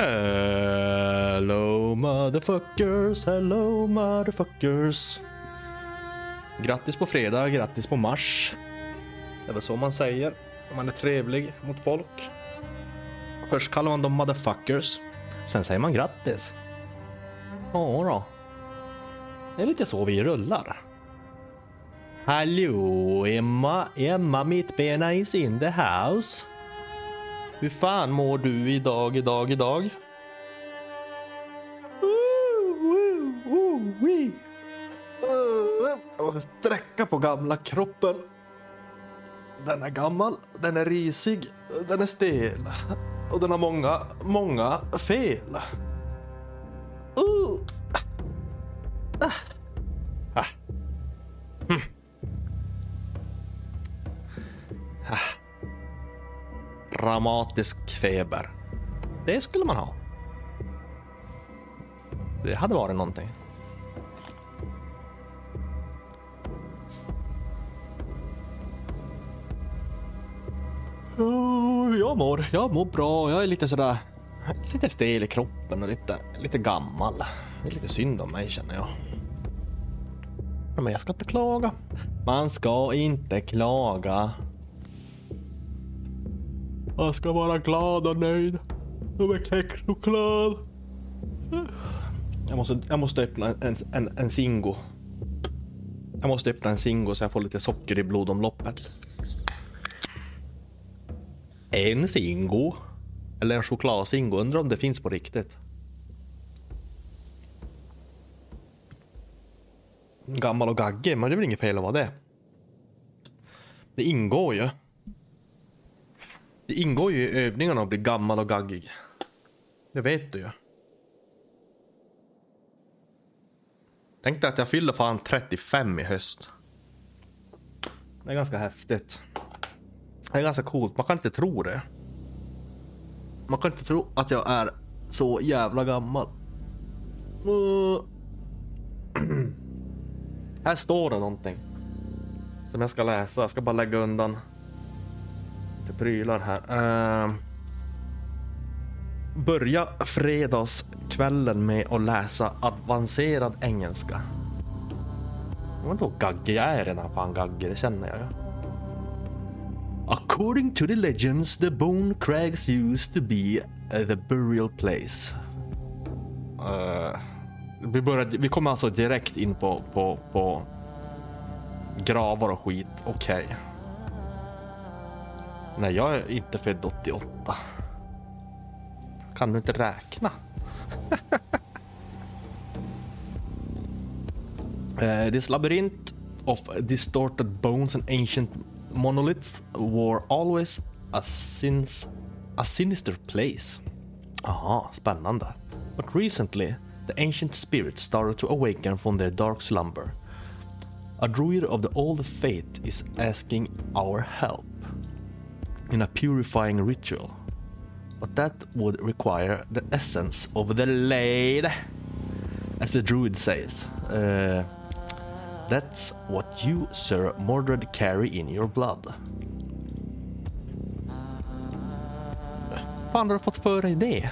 Hello motherfuckers, hello motherfuckers. Grattis på fredag, grattis på mars. Det är väl så man säger om man är trevlig mot folk. Först kallar man dem motherfuckers. Sen säger man grattis. Ja då. Det är lite så vi rullar. Hallå Emma, Emma Mittbena is in the house. Hur fan mår du idag, idag, idag? Jag måste sträcka på gamla kroppen. Den är gammal, den är risig, den är stel och den har många, många fel. Dramatisk feber. Det skulle man ha. Det hade varit någonting. Oh, jag mår, jag mår bra. Jag är lite sådär, lite stel i kroppen och lite, lite gammal. Det är lite synd om mig känner jag. Men jag ska inte klaga. Man ska inte klaga. Man ska vara glad och nöjd. Och med kexchoklad. Jag måste, jag måste öppna en, en, en Singo. Jag måste öppna en Singo så jag får lite socker i blodomloppet. En Singo. Eller en chokladsingo? Undrar om det finns på riktigt. Gammal och gaggig, men det är väl inget fel att vara det. Det ingår ju. Det ingår ju i övningarna att bli gammal och gaggig. Det vet du ju. Tänk dig att jag fyller fan 35 i höst. Det är ganska häftigt. Det är ganska coolt. Man kan inte tro det. Man kan inte tro att jag är så jävla gammal. Uh. Här står det någonting. Som jag ska läsa. Jag ska bara lägga undan lite prylar här. Uh. Börja fredagskvällen med att läsa avancerad engelska. Vadå gaggig? Jag är redan fan gaggig, det känner jag ju. According to the legends, the Bone Crags used to be eh, the burial place. Uh, vi, började, vi kommer alltså direkt in på, på, på gravar och skit. Okej. Okay. Nej, jag är inte född 88. Kan du inte räkna? uh, this labyrinth of distorted bones and ancient monoliths were always a, sins, a sinister place. Aha, spännande. But recently, the ancient spirits started to awaken from their dark slumber. A druid of the old faith is asking our help in a purifying ritual. But that would require the essence of the Lade, as the druid says. Uh, That's what you, Sir Mordred, carry in your blood. fan har du fått för dig det?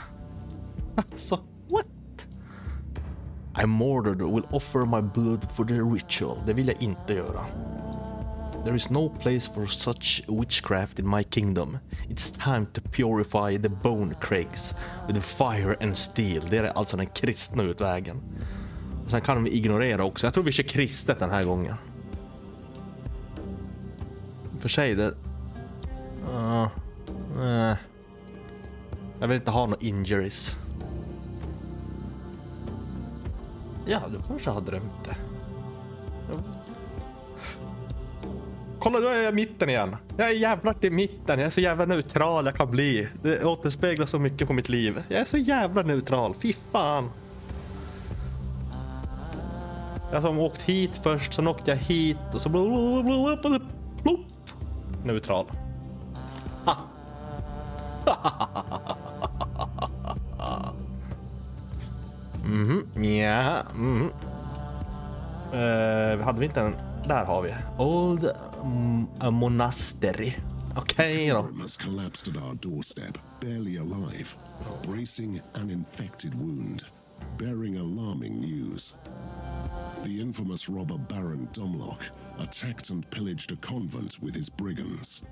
Alltså, what? I Mordred will offer my blood for the ritual. Det vill jag inte göra. There is no place for such witchcraft in my kingdom. It's time to purify the bone craigs with fire and steel. Det är alltså den kristna utvägen. Och sen kan vi ignorera också. Jag tror vi kör kristet den här gången. För sig det... Uh, uh. Jag vill inte ha några injuries. Ja, du kanske har drömt det. Kolla, då är jag i mitten igen. Jag är jävlar i mitten. Jag är så jävla neutral jag kan bli. Det återspeglar så mycket på mitt liv. Jag är så jävla neutral. Fy fan. Jag som åkt hit först, sen åkte jag hit och så plopp. Neutral. Ha. Mhm, ja. Mm. Uh, hade vi inte en... Där har vi. Old mm, Monastery. Okej okay, då. barely alive, bracing an infected wound, bearing alarming news. The infamous robber Baron Dumlock attacked and pillaged a convent with his brigands.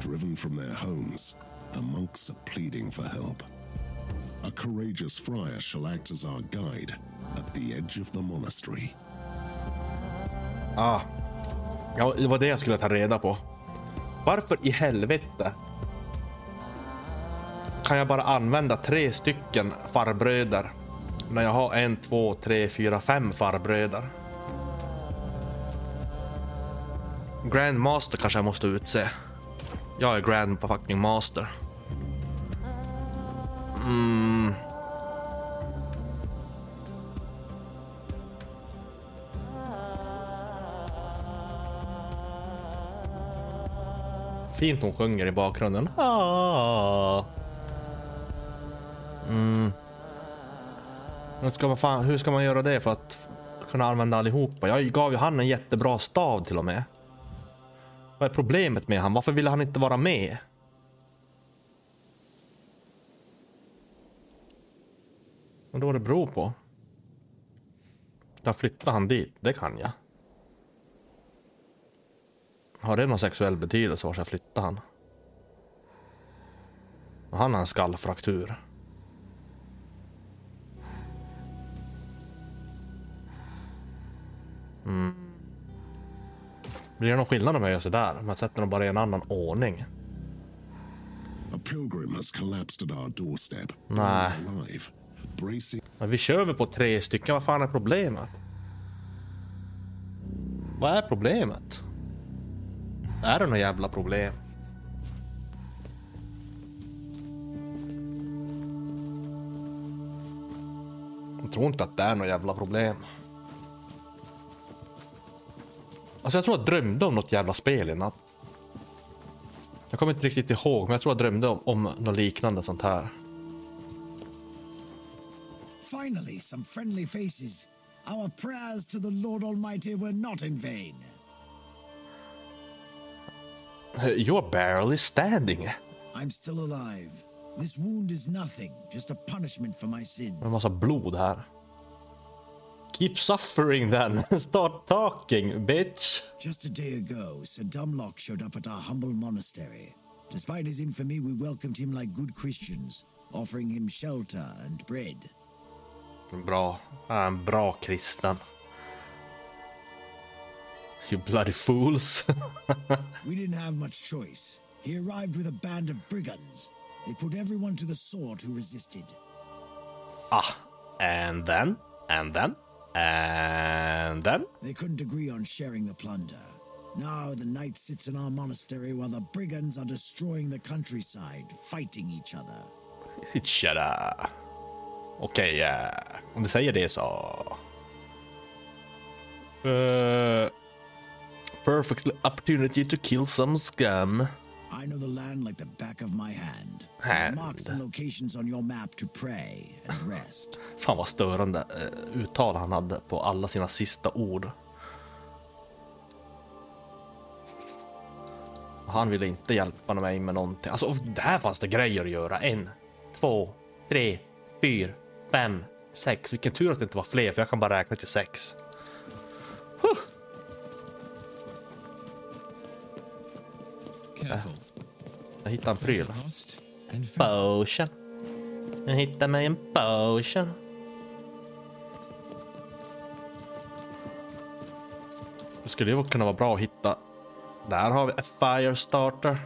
Driven from their homes, the monks are pleading for help. A courageous friar shall act as our guide at the edge of the monastery. Ah. Ja, det var det jag skulle ta reda på. Varför i helvete kan jag bara använda tre stycken farbröder när jag har en, två, tre, fyra, fem farbröder? Grandmaster kanske jag måste utse. Jag är Grand fucking Master. Mm. Fint hon sjunger i bakgrunden. Ah. Mm. Men ska man fan, hur ska man göra det för att kunna använda allihopa? Jag gav ju han en jättebra stav till och med. Vad är problemet med han? Varför ville han inte vara med? Vad då det beror på? Jag flyttar han dit, det kan jag. Har det någon sexuell betydelse vart jag flyttar han? Och han har en skallfraktur. Mm. Blir det någon skillnad om jag gör sådär? Om jag sätter dem bara i en annan ordning? A pilgrim has collapsed at our doorstep, Nej. Men vi kör väl på tre stycken, vad fan är problemet? Vad är problemet? Är det något jävla problem? Jag tror inte att det är något jävla problem. Alltså jag tror jag drömde om något jävla spel i natt. Jag kommer inte riktigt ihåg, men jag tror jag drömde om, om något liknande sånt här. Finally, some friendly faces. Our prayers to the Lord Almighty were not in vain. You're barely standing. I'm still alive. This wound is nothing, just a punishment for my sins. En massa blod här. Keep suffering then. Start talking, bitch. Just a day ago, Sir Dumlock showed up at our humble monastery. Despite his infamy, we welcomed him like good Christians, offering him shelter and bread. Bra. Han är en bra kristen. You bloody fools. We didn't have much choice. He arrived with a band of brigands. They put everyone to the sword who resisted. ah. And then? And then? And then? They couldn't agree on sharing the plunder. Now the knight sits in our monastery while the brigands are destroying the countryside, fighting each other. Shut up. okay, ja. om du säger det så... Uh, perfect opportunity to kill some scum. I know the land like the back of my hand. Hand. Marks and locations on your map to pray and rest. Fan vad störande uh, uttal han hade på alla sina sista ord. Han ville inte hjälpa mig med någonting. Alltså, där fanns det grejer att göra. En, två, tre, fyra, fem, sex. Vilken tur att det inte var fler, för jag kan bara räkna till sex. Jag hittade en pryl. Found. Potion. Jag hittade mig en potion. Det skulle ju kunna vara bra att hitta. Där har vi en fire starter.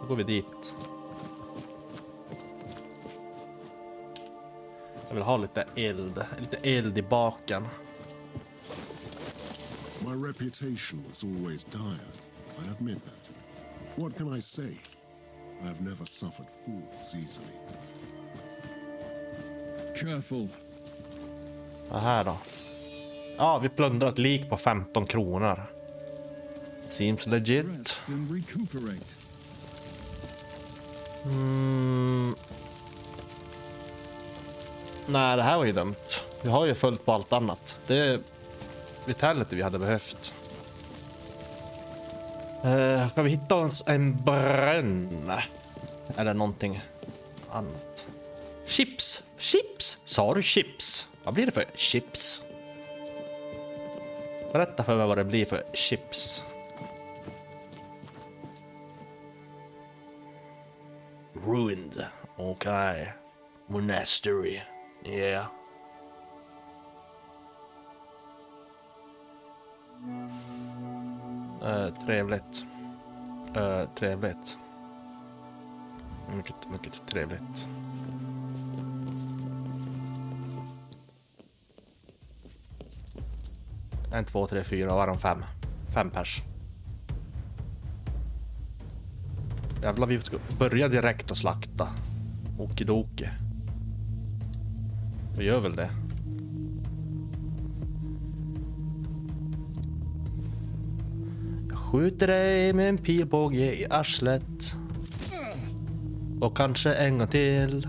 Då går vi dit. Jag vill ha lite eld, lite eld i baken. My reputation was always dire. I admit that. What can I say? I have never suffered fools easily. Careful. Vad här då? Ja, vi plundrar ett lik på 15 kronor. Seems legit. Mm. Nej, det här var ju dumt. Vi har ju följt på allt annat. Det är Vitality vi hade behövt. Uh, ska vi hitta oss en brunn? Eller någonting annat. Chips! Chips! Sa du chips? Vad blir det för chips? Berätta för mig vad det blir för chips. Ruined. Okej. Okay. Monastery. Yeah. Eh, trevligt. Eh, trevligt. Mycket, mycket trevligt. En, två, tre, fyra. Var de fem? Fem pers. Jävlar, vi ska börja direkt och slakta. Okidoki. Vi gör väl det. Skjuter dig med en pilbåge i arslet. Och kanske en gång till.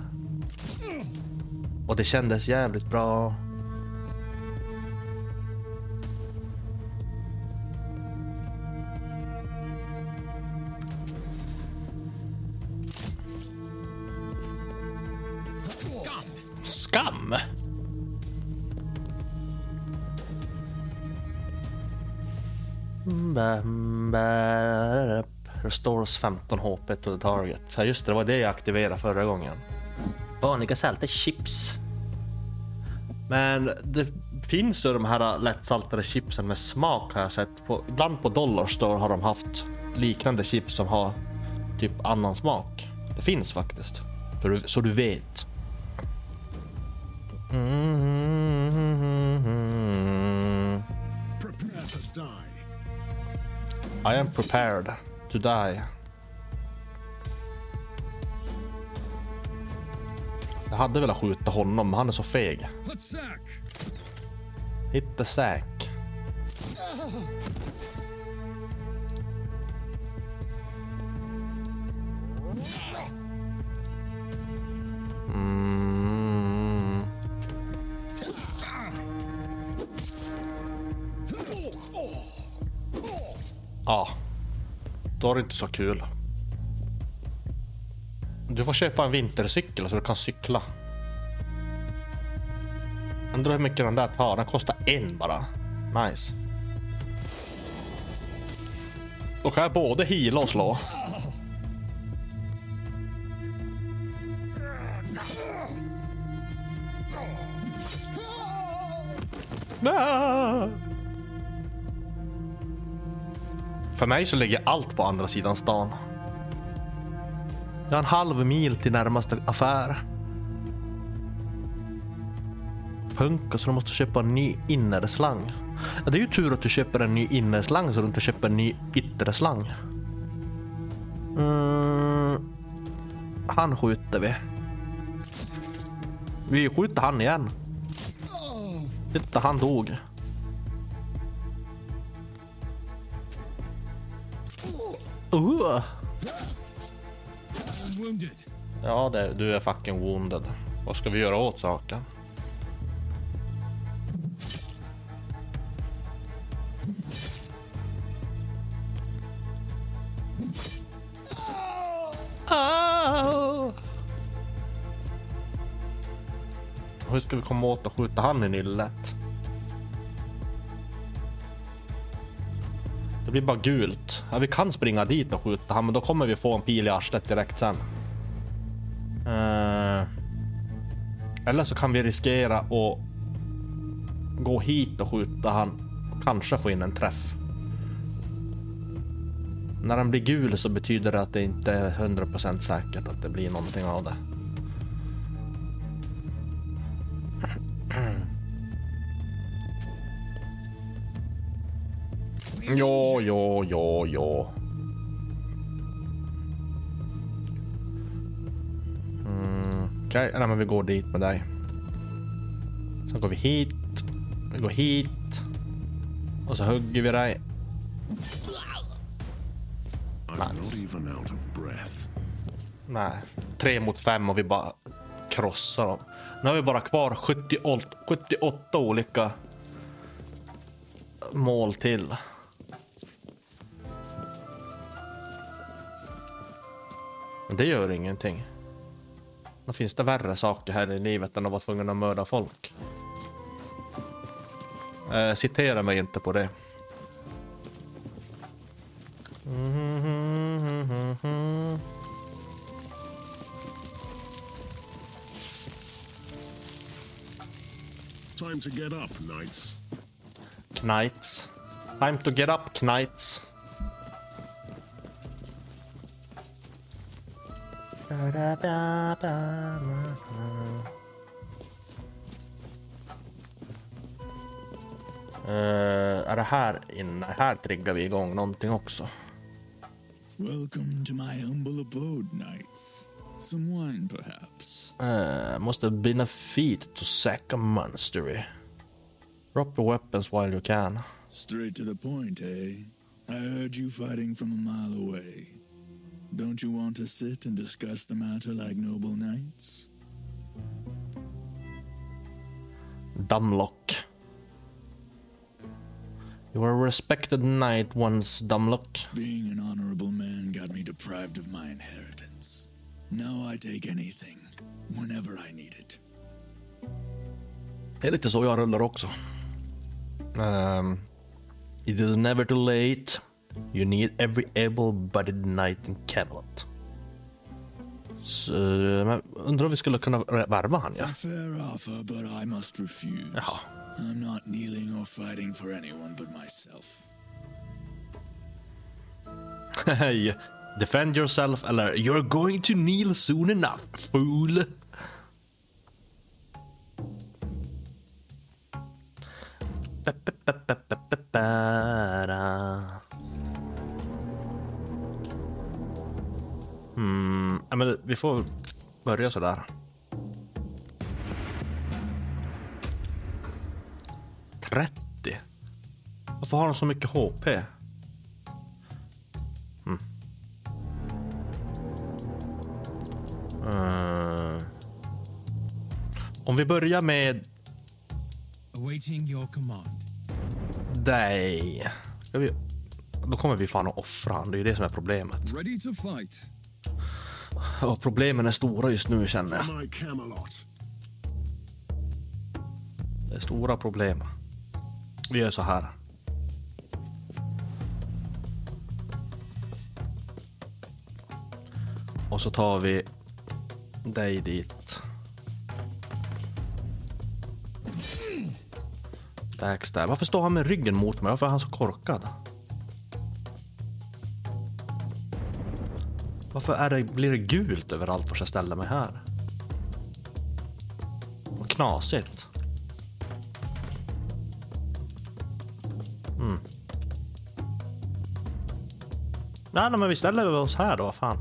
Och det kändes jävligt bra. Restores 15 HP to the target. Ja just det, det var det jag aktiverade förra gången. Vanliga salta chips. Men det finns ju de här lättsaltade chipsen med smak har jag sett. På, ibland på Dollar Store har de haft liknande chips som har typ annan smak. Det finns faktiskt. Så du, så du vet. Mm. Prepare to die. I am prepared to die. Jag hade velat skjuta honom, men han är så feg. Hit the sack. Då du det inte så kul. Du får köpa en vintercykel så du kan cykla. Undrar hur mycket den där tar. Den kostar en bara. Nice. Då kan jag både heala och slå. Ah! För mig så ligger allt på andra sidan stan. Jag har en halv mil till närmaste affär. Punka så du måste köpa en ny innerslang. Ja, det är ju tur att du köper en ny innerslang så du inte köper en ny ytterslang. Mm, han skjuter vi. Vi skjuter han igen. Titta, han dog. Uh. Ja, det, du är fucking wounded. Vad ska vi göra åt saken? Hur ska vi komma åt att skjuta han i nyllet? Blir bara gult. Ja, vi kan springa dit och skjuta han, men då kommer vi få en pil i arslet direkt sen. Eh, eller så kan vi riskera att gå hit och skjuta han och kanske få in en träff. När den blir gul så betyder det att det inte är 100% säkert att det blir någonting av det. Ja, ja, ja, ja. Mm, Okej, okay. men vi går dit med dig. Sen går vi hit. Vi går hit. Och så hugger vi dig. Breath. Nej, tre mot fem och vi bara krossar dem. Nu har vi bara kvar 78, 78 olika mål till. Det gör ingenting. Då finns det värre saker här i livet än att vara tvungen att mörda folk. Eh, citera mig inte på det. Time to get up, knights. Knights. Time to get up, knights. Uh, är det här inne? Här triggar vi igång någonting också. Welcome to my humble abode, knights. Some wine, perhaps. Uh, must have been a feat to sack a monastery. Drop your weapons while you can. Straight to the point, eh? I heard you fighting from a mile away. Don't you want to sit and discuss the matter like noble knights? Dumlock. You were a respected knight once, Dumlock. Being an honorable man got me deprived of my inheritance. Now I take anything, whenever I need it. Det är lite så jag rullar också. Um, it is never too late. You need every able-bodied knight in Camelot. Så, eh, men undrar om vi skulle kunna värva han, ja. Offer, but I must refuse. Jaha. I'm not kneeling or fighting for anyone but myself. Hej. Defend yourself eller you're going to kneel soon enough, fool. Ja, men vi får börja sådär. 30? Varför har de så mycket HP? Eh, om vi börjar med Awaiting your command. vi, då kommer vi fan att offra han. Det är ju det som är problemet. Ready to fight. Och problemen är stora just nu känner jag. Det är stora problem. Vi gör så här. Och så tar vi dig dit. Backstab. Varför står han med ryggen mot mig? Varför är han så korkad? Varför är det, blir det gult överallt vart jag ställer mig här? Vad knasigt. Mm. Nej, nej, men vi ställer oss här då, vad fan.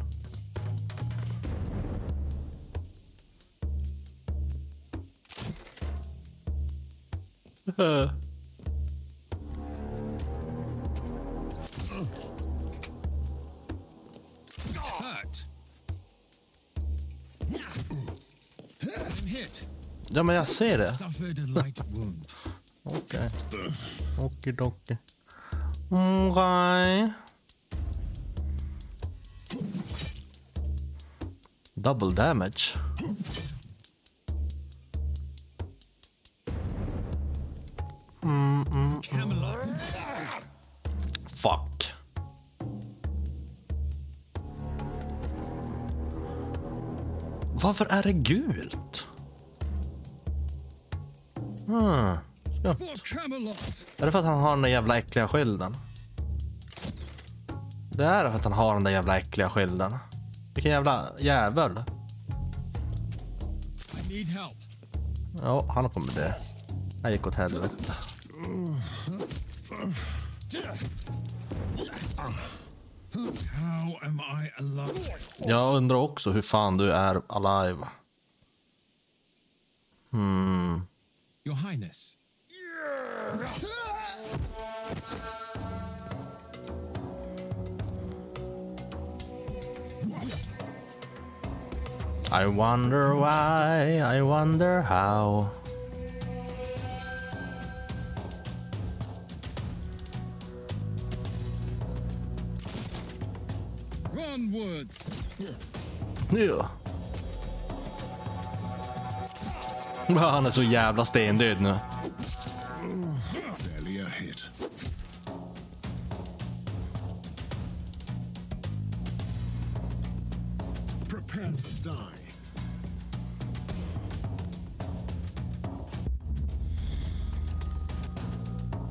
Ja, men jag ser det. Okej. Okidoki. Okej. Double damage. Camelot. Fuck. Varför är det gult? Hmm. Ja. Är det för att han har den där jävla äckliga skylden? Det är för att han har den där jävla äckliga skylden. Vilken jävla jävel. Ja, han kommer det. Han gick åt helvete. Jag undrar också hur fan du är alive. Hmm. Your Highness. I wonder why, I wonder how. Onwards. Ja. Han är så jävla stendöd nu.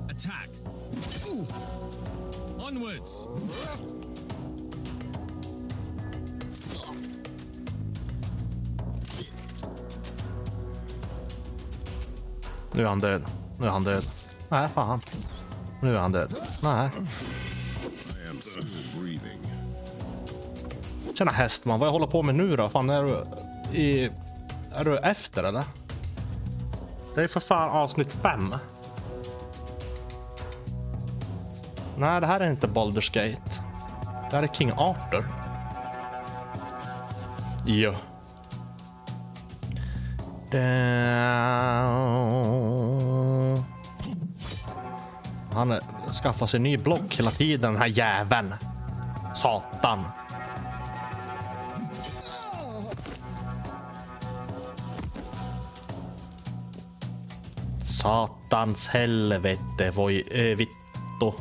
Attack! Ooh. Attack. Onwards. Nu är han död. Nu är han död. Nej, fan. Nu är han död. Nej. Tjena hästman, vad jag håller på med nu då? Fan, är du i... Är du efter eller? Det är för fan avsnitt fem. Nej, det här är inte Baldur's Gate. Det här är King Arthur. Jo. Det... Han skaffar sig ny block hela tiden, den här jäveln. Satan. Satans helvete, voi ö, vittu.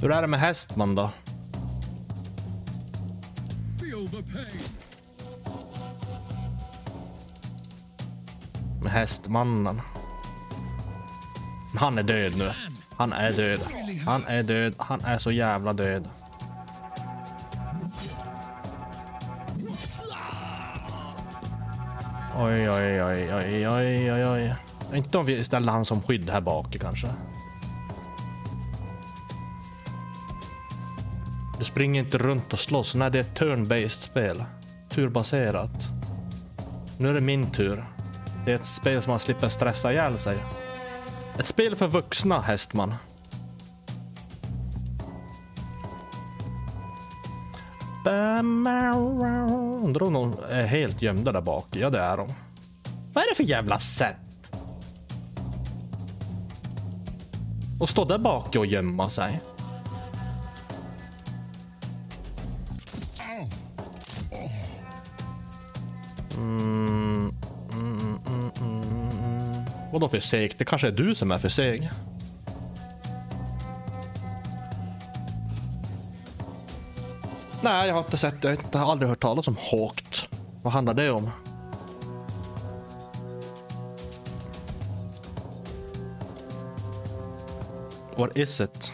Hur är det med hästman då? Hästmannen. Han är död nu. Han är död. Han är död. Han är så jävla död. Oj, oj, oj, oj, oj, oj, oj. Inte om vi ställer han som skydd här bak kanske. Du springer inte runt och slåss. Nej, det är ett turn-based spel. Turbaserat. Nu är det min tur. Det är ett spel som man slipper stressa ihjäl sig. Ett spel för vuxna, hästman. Undrar om de är helt gömda där bak. Ja, det är de. Vad är det för jävla sätt? Att stå där bak och gömma sig. Vadå för seg? Det kanske är du som är för seg. Nej, jag har inte sett det. Jag har aldrig hört talas om Hawkt. Vad handlar det om? What is it?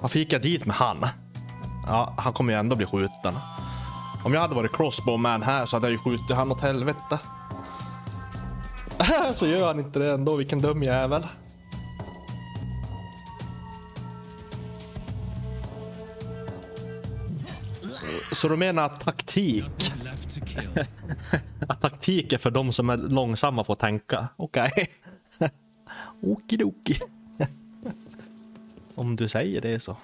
Varför gick jag dit med han? Ja, han kommer ju ändå bli skjuten. Om jag hade varit crossbowman här så hade jag ju skjutit han åt helvete. Så gör han inte det ändå, vilken dum jävel. Så du menar taktik, att taktik är för de som är långsamma på att tänka? Okej. Okidoki. Om du säger det så.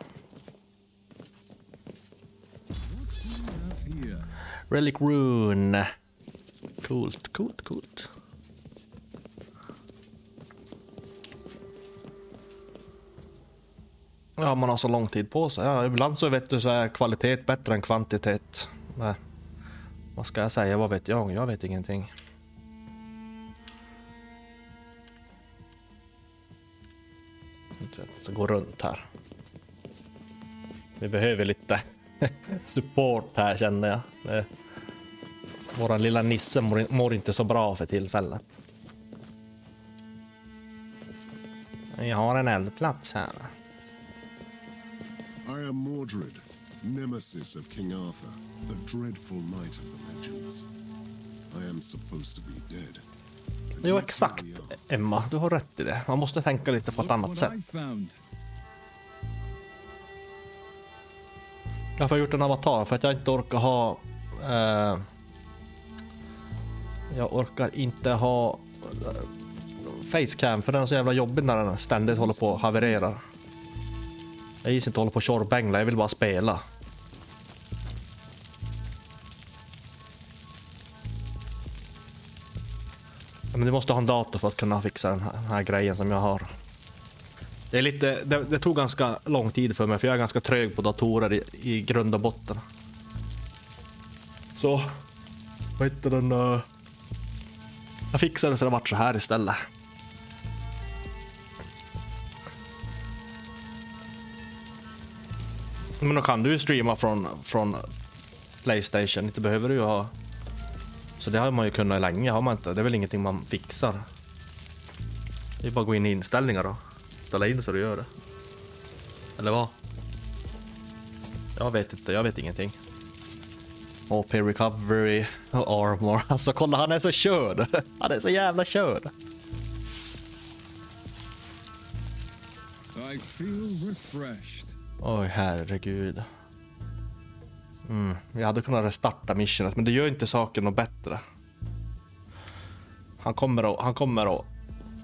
Relic Rune. Coolt, coolt, coolt. Ja, man har så lång tid på sig. Ja, ibland så vet du så är kvalitet bättre än kvantitet. Nej. Vad ska jag säga? Vad vet jag? Jag vet ingenting. Jag ska gå runt här. Vi behöver lite support här känner jag. Våran lilla Nisse mår, mår inte så bra för tillfället. Jag har en eldplats här. I am Mordred, nemesis of King Arthur, the dreadful knight of the legends. I am supposed to be dead. Jo, exakt. Emma. Du har rätt i det. Man måste tänka lite på ett annat sätt. Varför har jag gjort en avatar? För att jag inte orkar ha... Eh, jag orkar inte ha eh, facecam för den är så jävla jobbig när den ständigt håller på och havererar. Jag gissar inte hålla på och tjorbängla, jag vill bara spela. Men du måste ha en dator för att kunna fixa den här, den här grejen som jag har. Det, är lite, det, det tog ganska lång tid för mig för jag är ganska trög på datorer i, i grund och botten. Så, vad heter den? Uh, jag fixade så det vart så här istället. Men då kan du ju streama från, från Playstation, inte behöver du ju ha... Så det har man ju kunnat länge, har man inte? Det är väl ingenting man fixar? Det är bara att gå in i inställningar då. Ställa in så du gör det. Eller vad? Jag vet inte, jag vet ingenting. AP recovery och armor. Alltså kolla han är så körd. Han är så jävla körd. I feel refreshed. Oj herregud. Mm, jag hade kunnat restarta missionet men det gör inte saken något bättre. Han kommer att, han kommer att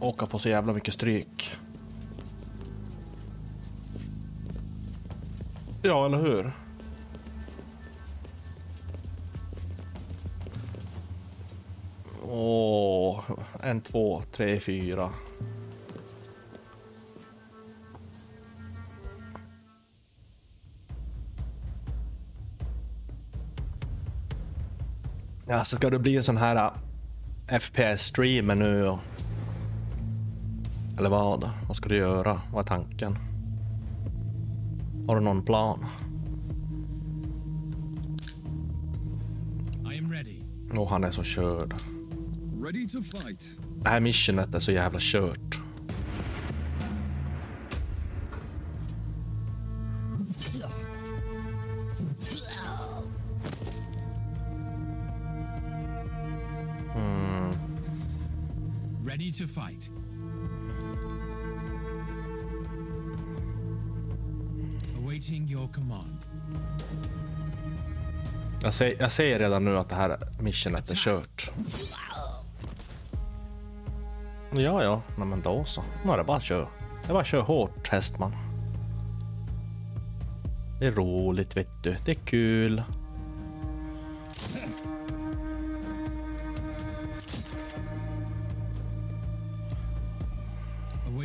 åka på så jävla mycket stryk. Ja, eller hur? Åh, en, två, tre, fyra. Ja, så ska det bli en sån här äh, FPS-streamer nu? Eller vad? Vad ska du göra? Vad är tanken? Har du någon plan? Åh, han är så körd. Det här missionet är så jävla kört. To fight. Awaiting your command. Jag, ser, jag ser redan nu att det här missionet är kört. Ja, ja, Nej, men då så. Nu är det bara att köra. Det är bara att köra hårt, hästman. Det är roligt, vet du. Det är kul.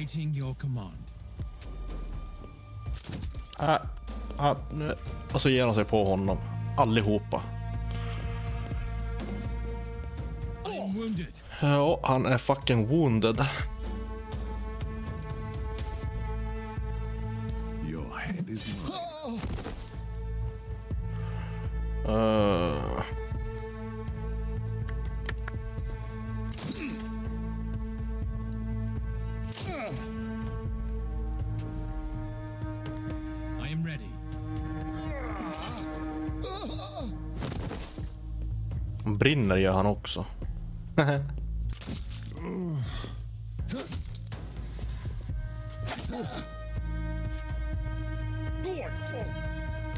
Awaiting your command. Äh, äh, nu. Och så ger de sig på honom. Allihopa. Ja, han är fucking wounded. Your head is mine. Uh, brinner gör han också.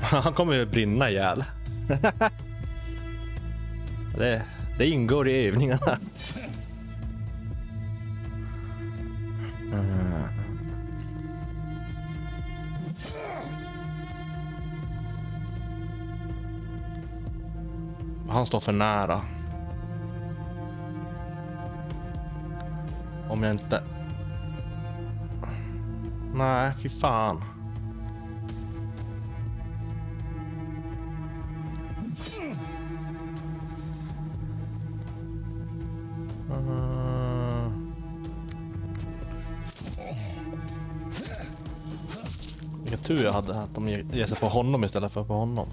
Han kommer ju brinna ihjäl. det, det ingår i övningarna. Han står för nära. Om jag inte... Nej, fy fan. Uh. Vilken tur jag hade att de ger sig på honom istället för på honom.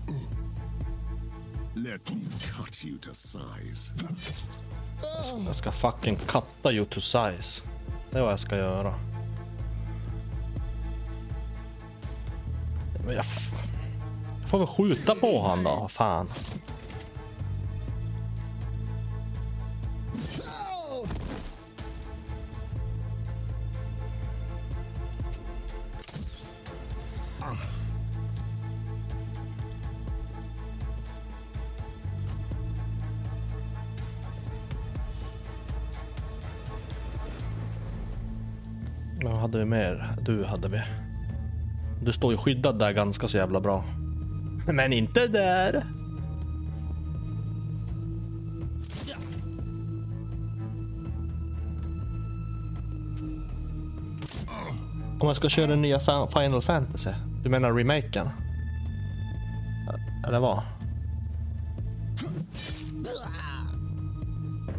Cut you to size. Jag ska fucking katta you to size. Det är vad jag ska göra. Men jag, jag får väl skjuta på han då, fan. Hade vi mer? Du hade vi. Du står ju skyddad där ganska så jävla bra. Men inte där. Om man ska köra den nya Final Fantasy? Du menar remaken? Eller vad?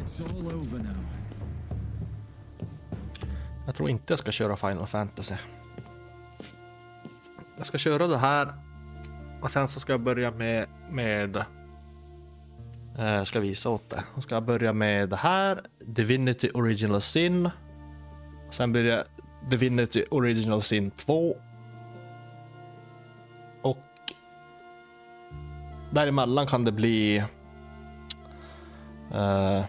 It's all over now. Jag tror inte jag ska köra Final Fantasy. Jag ska köra det här. Och sen så ska jag börja med... med eh, jag ska visa åt det. Jag ska börja med det här. Divinity Original Sin. Sen blir det Divinity Original Sin 2. Och däremellan kan det bli... Uh,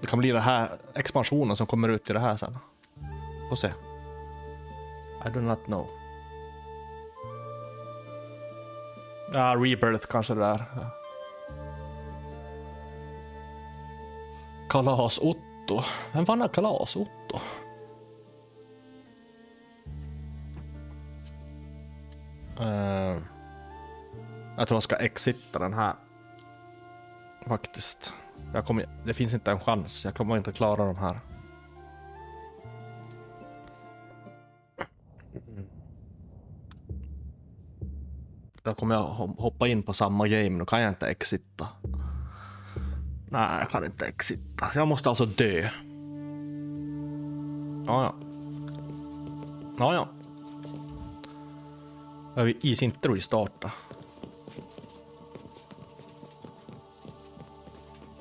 det kan bli den här expansionen som kommer ut i det här sen. Får se. I do not know. Ja, Rebirth kanske det är. Ja. Kalas-Otto. Vem fan är Kalas-Otto? Eh, jag tror jag ska exita den här. Faktiskt. Jag kommer, det finns inte en chans. Jag kommer inte klara de här. Då kommer jag hoppa in på samma game. Då kan jag inte exita. Nej, jag kan inte exita. Jag måste alltså dö. Ja, ja. Ja, ja. Jag vill is inte restarta.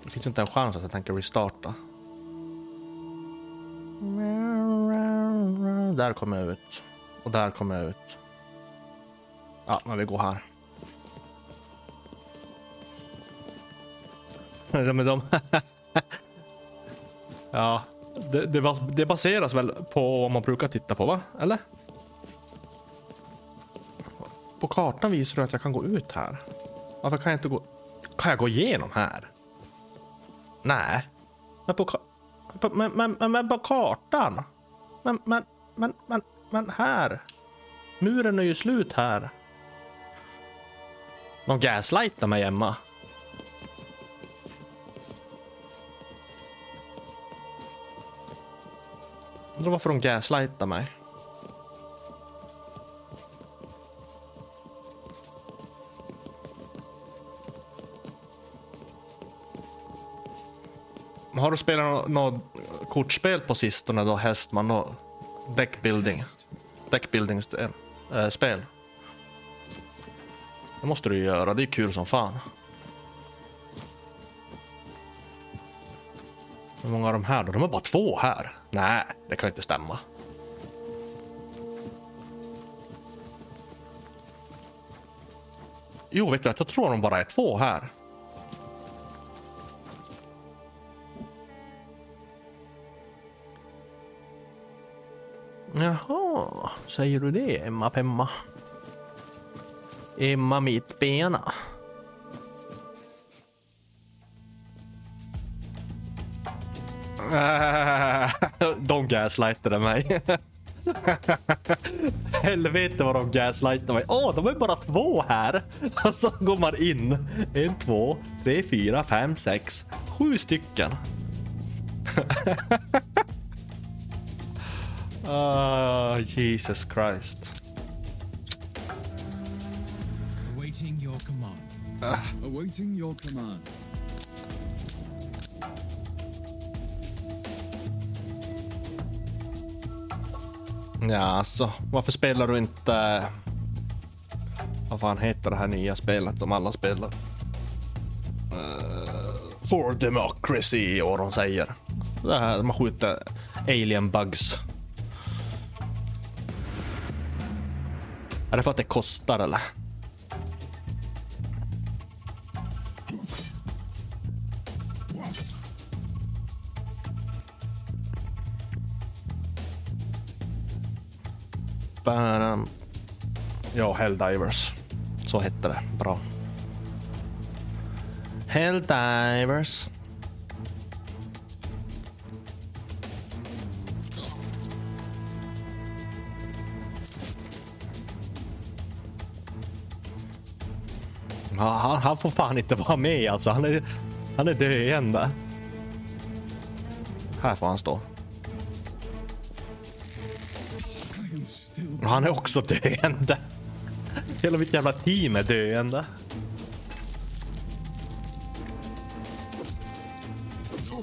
Det finns inte en chans att jag tänker restarta. Där kommer jag ut. Och där kommer jag ut. Ja, men vi går här. De de... ja, det, det, bas- det baseras väl på vad man brukar titta på, va? Eller? På kartan visar det att jag kan gå ut här. Varför kan jag inte gå... Kan jag gå igenom här? Nej. Men på, ka- på, men, men, men, men på kartan? Men, men, men, men, men här? Muren är ju slut här. De gaslightar mig, Emma. Undrar varför de gaslightar mig. Har du spelat något, kortspel på sistone då, Hästman? Deckbuilding? Deckbuilding-spel? Det måste du göra, det är kul som fan. Hur många av de här då? De är bara två här. Nej, det kan inte stämma. Jo, vet du att jag tror de bara är två här. Jaha, säger du det, Emma Pemma? Emma Mittbena. De gaslightade mig. Helvete vad de gaslightade mig. Åh, de är bara två här. Och så går man in. En, två, tre, fyra, fem, sex, sju stycken. Ah, Jesus Christ. Command. Awaiting your command. Ja, alltså. Varför spelar du inte... Vad fan heter det här nya spelet som alla spelar? Eh, for democracy, vad de säger. Det här, man skjuter alien bugs. Är det för att det kostar eller? Spärren. Um, ja, Helldivers. Så hette det. Bra. Helldivers. Ja, han, han, får fan inte vara med alltså. Han är, han är döende. Här får han stå. Och Han är också döende. Hela mitt jävla team är döende.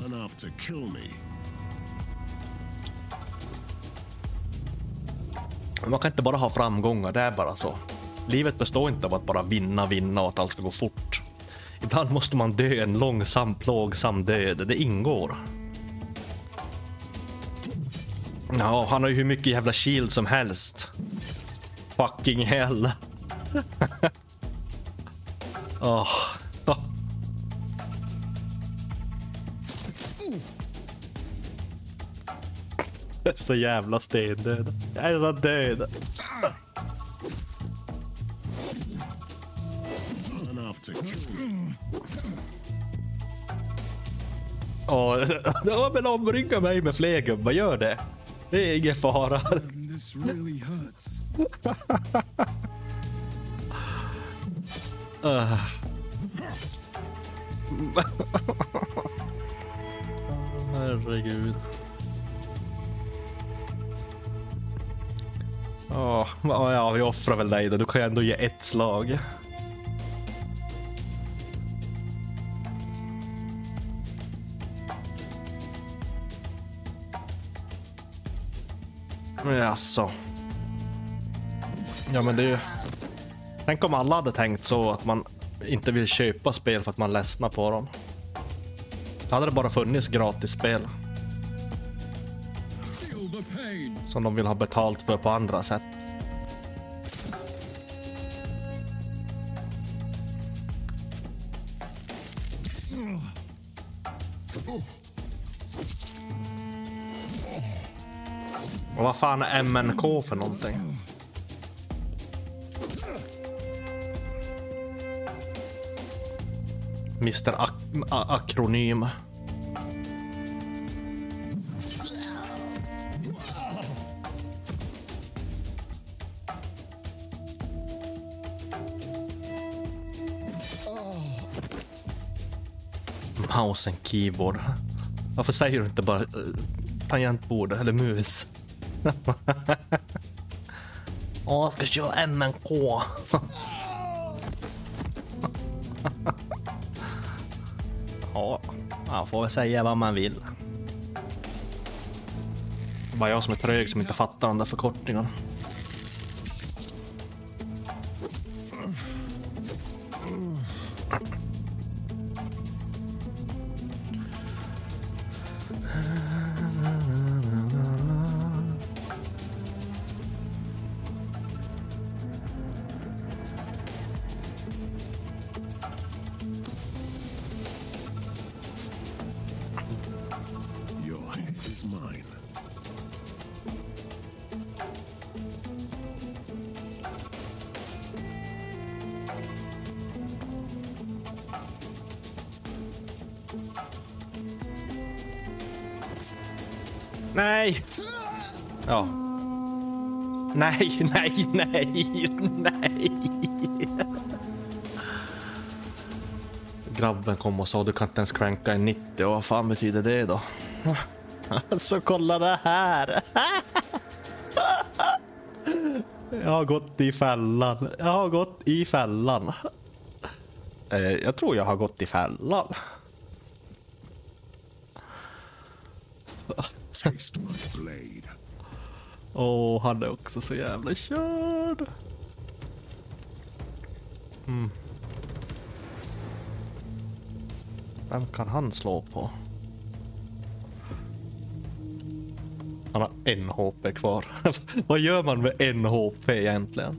Enough to kill me. Man kan inte bara ha framgångar, det är bara så. Livet består inte av att bara vinna, vinna och att allt ska gå fort. Ibland måste man dö en långsam, plågsam död. Det ingår. Ja, han har ju hur mycket jävla shield som helst. Fucking hell. oh. Oh. Jag är så jävla stendöd. Jag är så död. Åh, oh, men omringa mig med fler gubbar, gör det. Det är ingen fara. Hurts. Herregud. Åh, ja, vi offrar väl dig då. Du kan ju ändå ge ett slag. Jaså. Ja men det är ju... Tänk om alla hade tänkt så att man inte vill köpa spel för att man ledsnar på dem. Då hade det bara funnits gratisspel som de vill ha betalt för på andra sätt. Och vad fan är MNK för någonting? Mr Ak- Akronym. Mouse and keyboard. Varför säger du inte bara eh, tangentbord eller mus? Åh, jag ska köra MNK. ja, man får väl säga vad man vill. Det är bara jag som är trög som inte fattar de där förkortningarna. Nej! Ja. Nej, nej, nej, nej. Grabben kom och sa du kan inte ens cranka en 90 och vad fan betyder det då? Så kolla det här! Jag har gått i fällan. Jag har gått i fällan. Eh, Jag tror jag har gått i fällan. Åh, han är också så jävla körd. Mm. Vem kan han slå på? Han har en HP kvar. Vad gör man med en HP egentligen?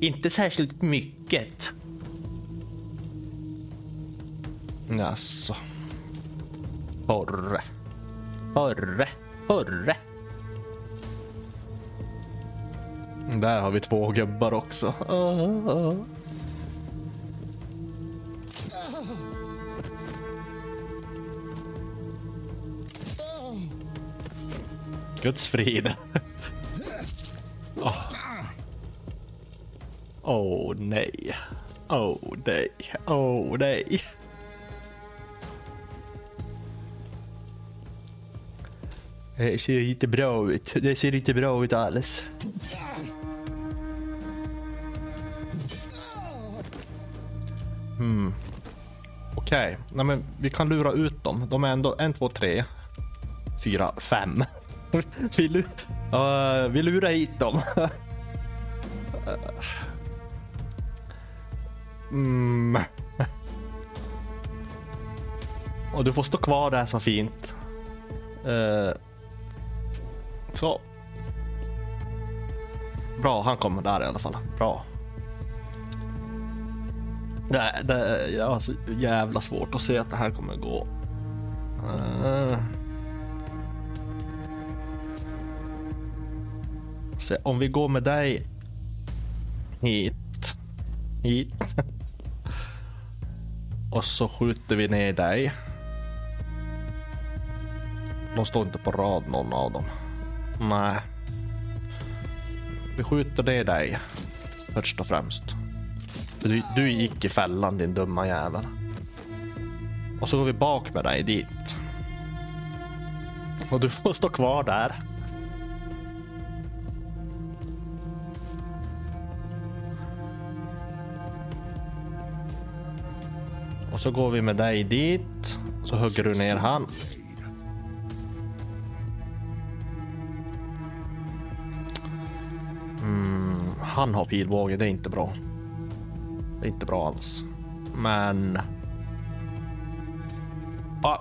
Inte särskilt mycket. Jaså. Porre. Porre. Porre. Där har vi två gubbar också. Guds frid. Åh oh. oh, nej. Oh nej, oh nej. Det ser inte bra ut. Det ser inte bra ut alls. Hmm. Okej, nej vi kan lura ut dem. De är ändå en, två, tre, fyra, fem. vi, lu uh, vi lurar hit dem. mm. Och du får stå kvar där så fint. Uh, så. Bra, han kommer där i alla fall. Bra. Det, det, jag har så jävla svårt att se att det här kommer gå. Uh. Se, om vi går med dig hit. Hit. Och så skjuter vi ner dig. De står inte på rad någon av dem. Nej. Vi skjuter ner dig. Först och främst. Du, du gick i fällan din dumma jävel. Och så går vi bak med dig dit. Och du får stå kvar där. Och så går vi med dig dit. Så hugger du ner han. Mm, han har pilbåge, det är inte bra. Det är inte bra alls. Men... Ah,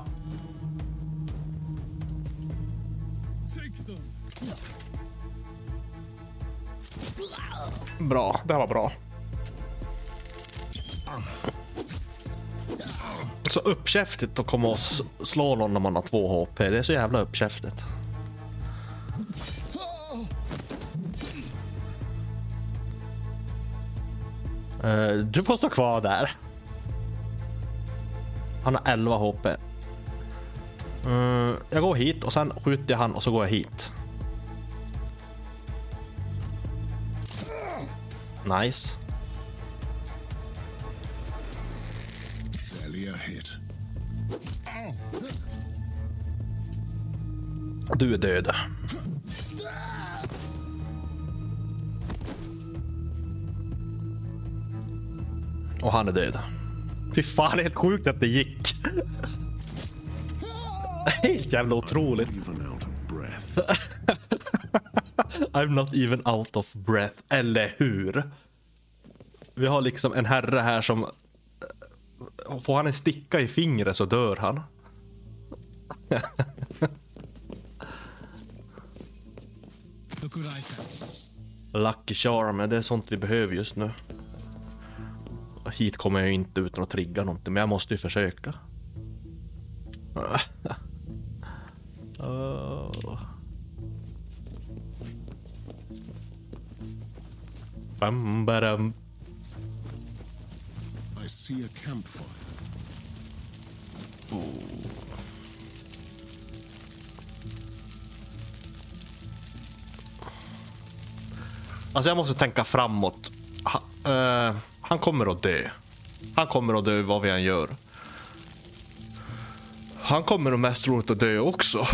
bra, det här var bra. Så uppkäftigt att komma och slå någon när man har två HP. Det är så jävla uppkäftigt. Du får stå kvar där. Han har 11 HP. Mm, Jag går hit och sen skjuter jag han och så går jag hit. Nice. Du är död. Och han är död. Fy fan, det är helt sjukt att det gick. Helt jävla otroligt. Even out of breath. I'm not even out of breath. Eller hur? Vi har liksom en herre här som... Får han en sticka i fingret så dör han. Lucky Charm, det är sånt vi behöver just nu. Hit kommer jag ju inte utan att trigga någonting, men jag måste ju försöka. Oh. Bam, badam. I see a campfire. Alltså jag måste tänka framåt. Ha, eh, han kommer att dö. Han kommer att dö vad vi än gör. Han kommer nog mest troligt att dö också.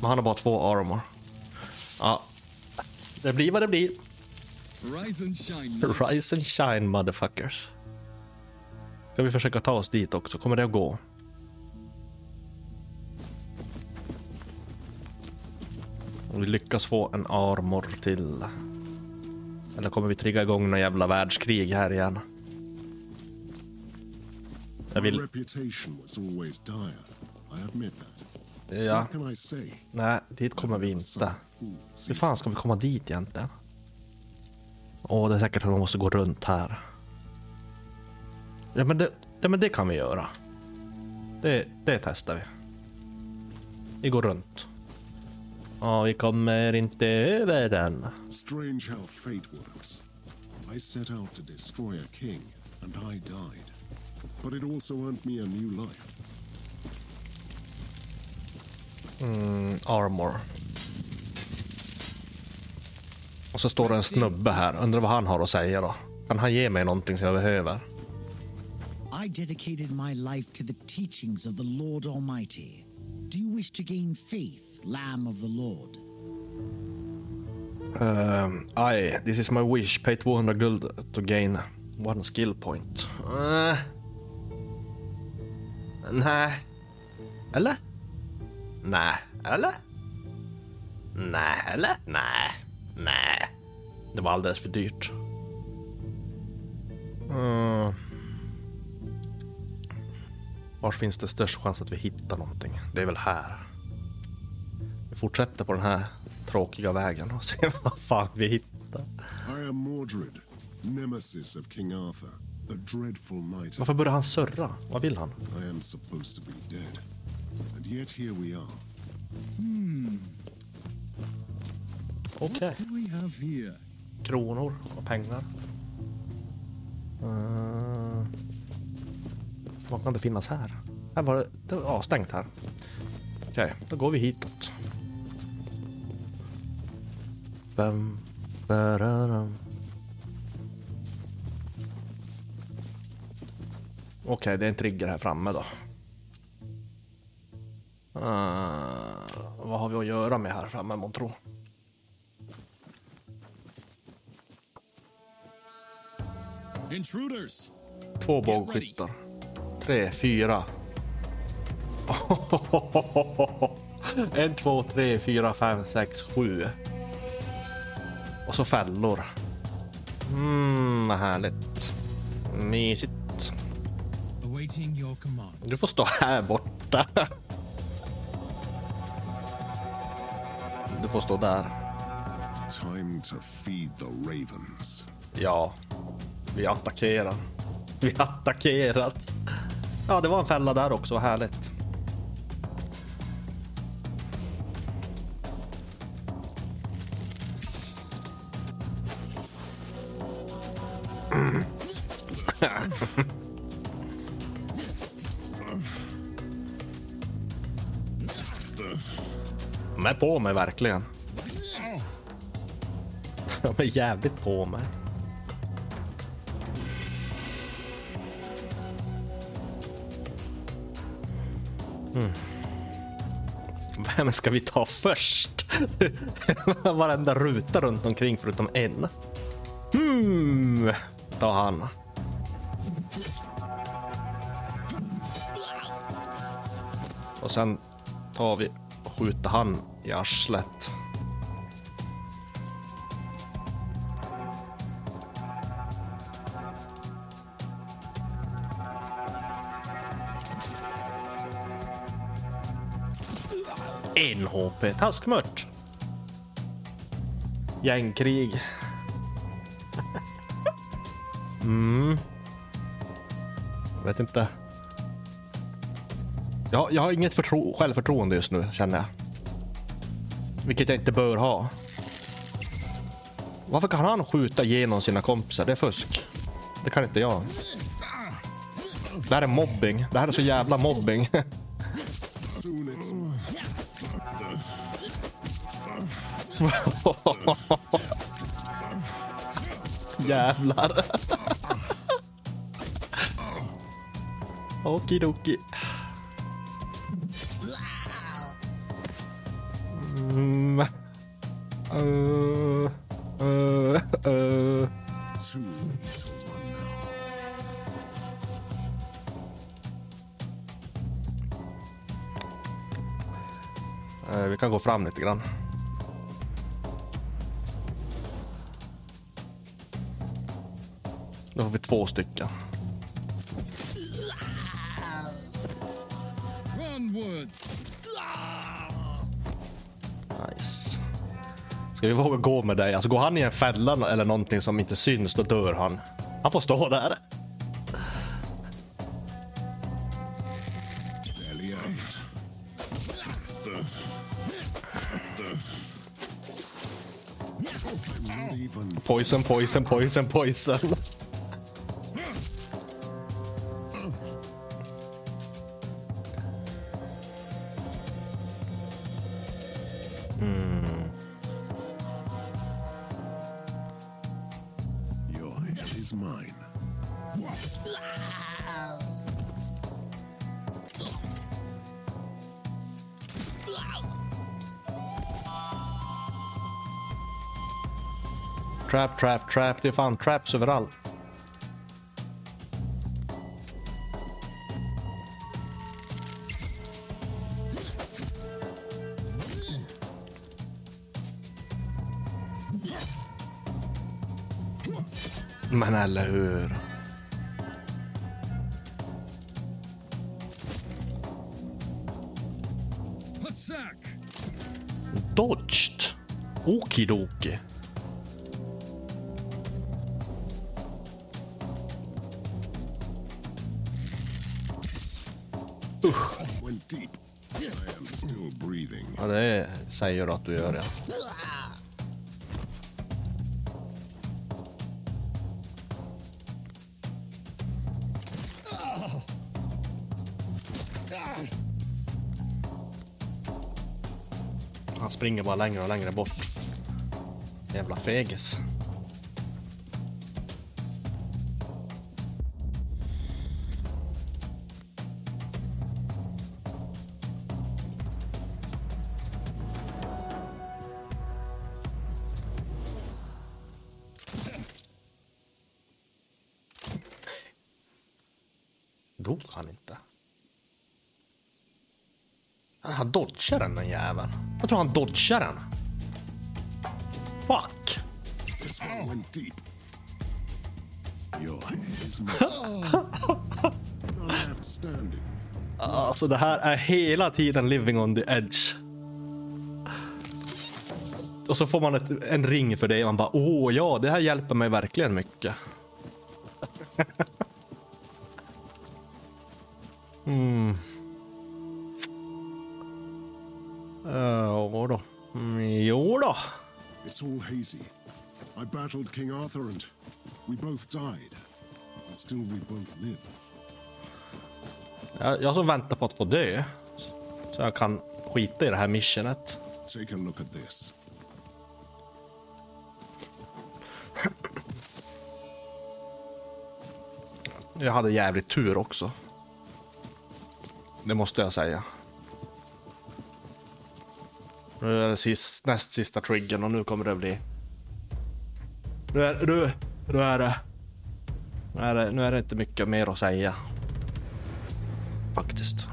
Men han har bara två armor. Ja. Det blir vad det blir. Rise and shine. Rise and shine motherfuckers. Ska vi försöka ta oss dit också? Kommer det att gå? Om vi lyckas få en armor till. Eller kommer vi trigga igång någon jävla världskrig här igen? Jag vill... Ja. Nej, dit kommer vi inte. Hur fan ska vi komma dit egentligen? Åh, det är säkert att man måste gå runt här. Ja, men det, ja, men det kan vi göra. Det, det testar vi. Vi går runt. Ja, vi kommer inte över den. Strange how fate works. I set out to destroy a king, and I died. But it also earned me a new life. Mm, armor. Och så står det en snubbe här. Undrar vad han har att säga då. Kan han ge mig någonting som jag behöver? I dedicated my life to the teachings of the Lord Almighty. Do you wish to gain faith, Lamb of the Lord? Ehm, um, I, this is my wish. Pay 200 guld to gain one skill point. Uh, nej. Eller? Nej. Eller? Nej. Eller? Nej. Nej. Det var alldeles för dyrt. Eh. Uh, var finns det störst chans att vi hittar någonting? Det är väl här. Vi fortsätter på den här tråkiga vägen och ser vad fan vi hittar. I am Mordred, nemesis of King Arthur, the dreadful knight. Varför börjar han surra? Vad vill han? I am supposed to be dead. And yet here we are. Okej. What do we have here? Kronor och pengar. Uh, vad kan det finnas här? Här var det, det var avstängt här. Okej, då går vi hitåt. Bam, bararam. Okej, det är en trigger här framme då. Uh, vad har vi att göra med här framme, månntro? Intruders! Två bågskyttar. Tre, fyra. en, två, tre, fyra, fem, sex, sju. Och så fällor. Mm, vad härligt. Mysigt. Du får stå här borta. Du får stå där. Time to feed the ravens. Ja, vi attackerar. Vi attackerar. Ja, det var en fälla där också. Härligt. De är på mig verkligen. De är jävligt på mig. Vem ska vi ta först? Varenda ruta runt omkring förutom en. Hmm, ta han. Och sen tar vi och skjuter han i arslet. En HP. Taskmört. Gängkrig. mm. Jag vet inte. Jag, jag har inget förtro- självförtroende just nu, känner jag. Vilket jag inte bör ha. Varför kan han skjuta igenom sina kompisar? Det är fusk. Det kan inte jag. Det här är mobbing. Det här är så jävla mobbing. Jävlar. Okidoki. Mm. Uh, uh, uh. Vi kan gå fram lite grann. Då får vi två stycken. Ska vi våga gå med dig? Alltså går han i en fälla eller någonting som inte syns, då dör han. Han får stå där. Poison, poison, poison, poison. Trap, trap, trap. Det är fan traps överallt. Men eller hur? Dodged? Okidoki. Ja, det säger du att du gör, ja. Han springer bara längre och längre bort. Jävla fegis. Dodgar den den jäveln. Jag tror han dodgar den. Fuck. Alltså det här är hela tiden living on the edge. Och så får man ett, en ring för det och man bara åh ja, det här hjälper mig verkligen mycket. I battled King Arthur and we both died. And still we both live. Jag, jag som väntar på att få dö. Så jag kan skita i det här missionet. Take a look at this. Jag hade jävligt tur också. Det måste jag säga. Nu är det sist, näst sista triggern och nu kommer det bli... Nu är, nu, nu är det... Nu är det, nu är det inte mycket mer att säga. Faktiskt.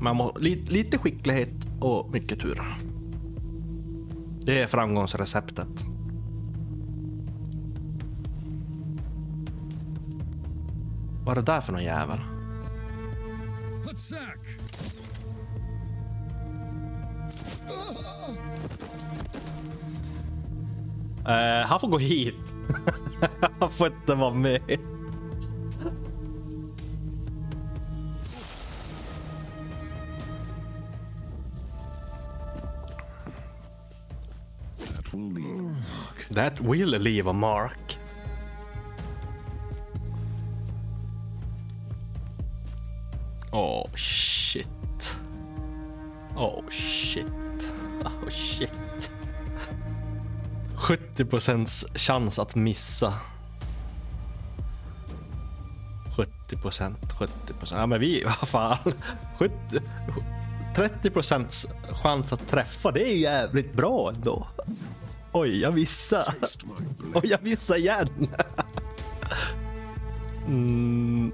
Man må, lite, lite skicklighet och mycket tur. Det är framgångsreceptet. Vad är det där för någon jävel? Hutsak! Eh, han får gå hit. han får inte vara med. That will leave a mark. Oh shit. Oh shit. Oh shit. 70 procents chans att missa. 70 procent, 70 procent. Ja men vi, vad fan. 70, 30 procents chans att träffa, det är jävligt bra ändå. Oj, jag missade. Oj, jag missade igen. Mm.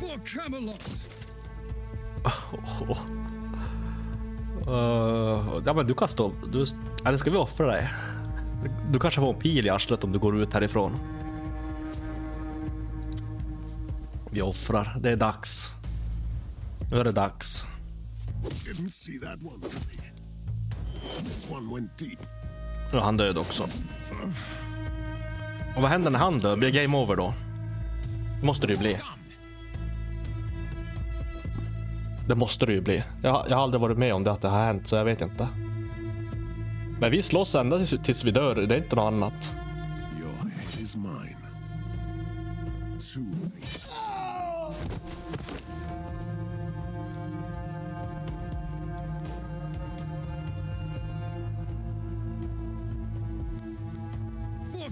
For Camelot! Uh, ja, men du kan stå... Du, eller ska vi offra dig? Du kanske får en pil i arslet om du går ut härifrån. Vi offrar. Det är dags. Nu är det dags. Nu är han död också. Och vad händer när han dör? Blir det game over då? Det måste det ju bli. Det måste det ju bli. Jag, har- jag har aldrig varit med om det att det har hänt, så jag vet inte. Men vi slåss ända tills, tills vi dör. Det är inte något annat.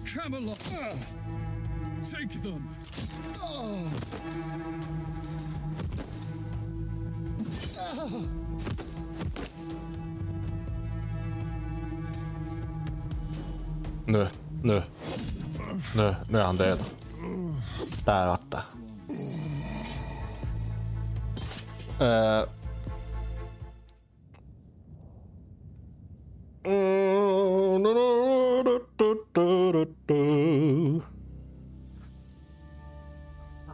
Camelot! Take them! Nu, nu. Nu, nu är han död. Där borta. Uh. Eh.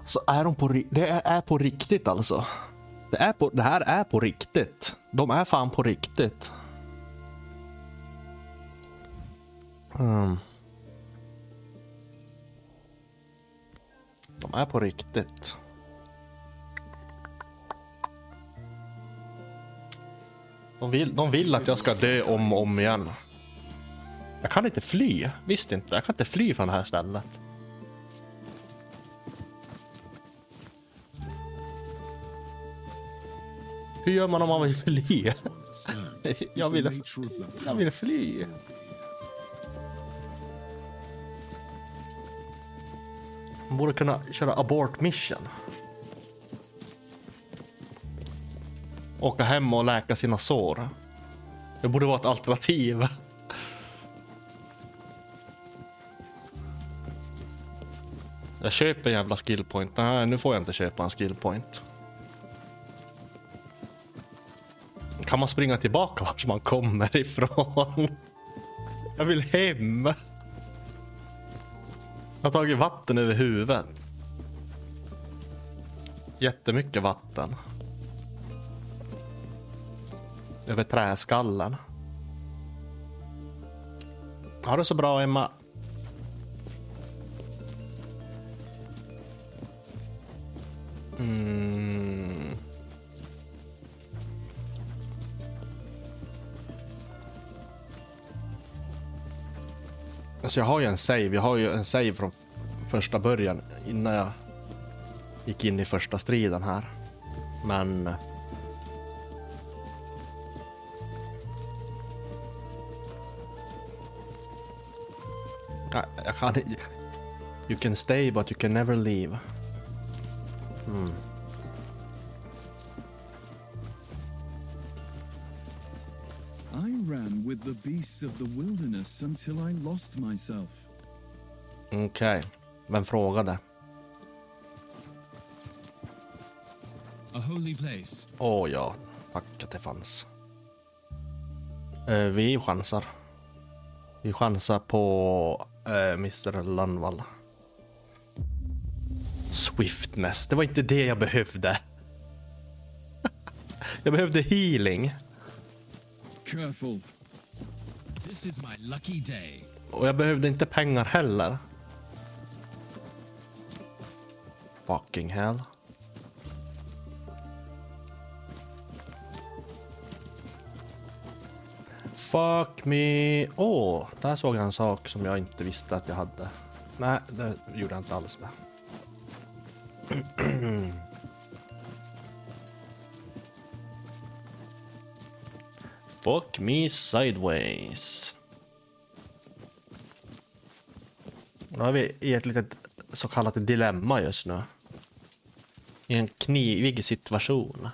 Så är de på ri- Det är på riktigt alltså. Det, är på, det här är på riktigt. De är fan på riktigt. Mm. De är på riktigt. De vill, de vill att jag ska dö om och om igen. Jag kan inte fly. Visst inte. Jag kan inte fly från det här stället. Hur gör man om man vill fly? Jag vill, jag vill fly. Man borde kunna köra abort mission. Åka hem och läka sina sår. Det borde vara ett alternativ. Jag köper en jävla skillpoint. Nej, nu får jag inte köpa en skillpoint. Kan man springa tillbaka vart man kommer ifrån? Jag vill hem. Jag har tagit vatten över huvudet. Jättemycket vatten. Över träskallen. Ha det så bra Emma. Alltså jag har ju en save. Jag har ju en save från första början innan jag gick in i första striden här. Men... Eh, jag, kan inte... You can stay but you can never leave. Mm. Beasts of the wilderness until I lost myself. Okej. Vem frågade? A holy place. Åh ja, tack att det fanns. Eh, vi chansar. Vi chansar på eh, Mr Lundvall. Swiftness, det var inte det jag behövde. jag behövde healing. Careful. This is my lucky day. Och jag behövde inte pengar heller. Fucking hell. Fuck me. Åh, oh, där såg jag en sak som jag inte visste att jag hade. Nej, det gjorde jag inte alls det. Fuck me sideways. Nu har vi i ett litet så kallat dilemma just nu. I en knivig situation.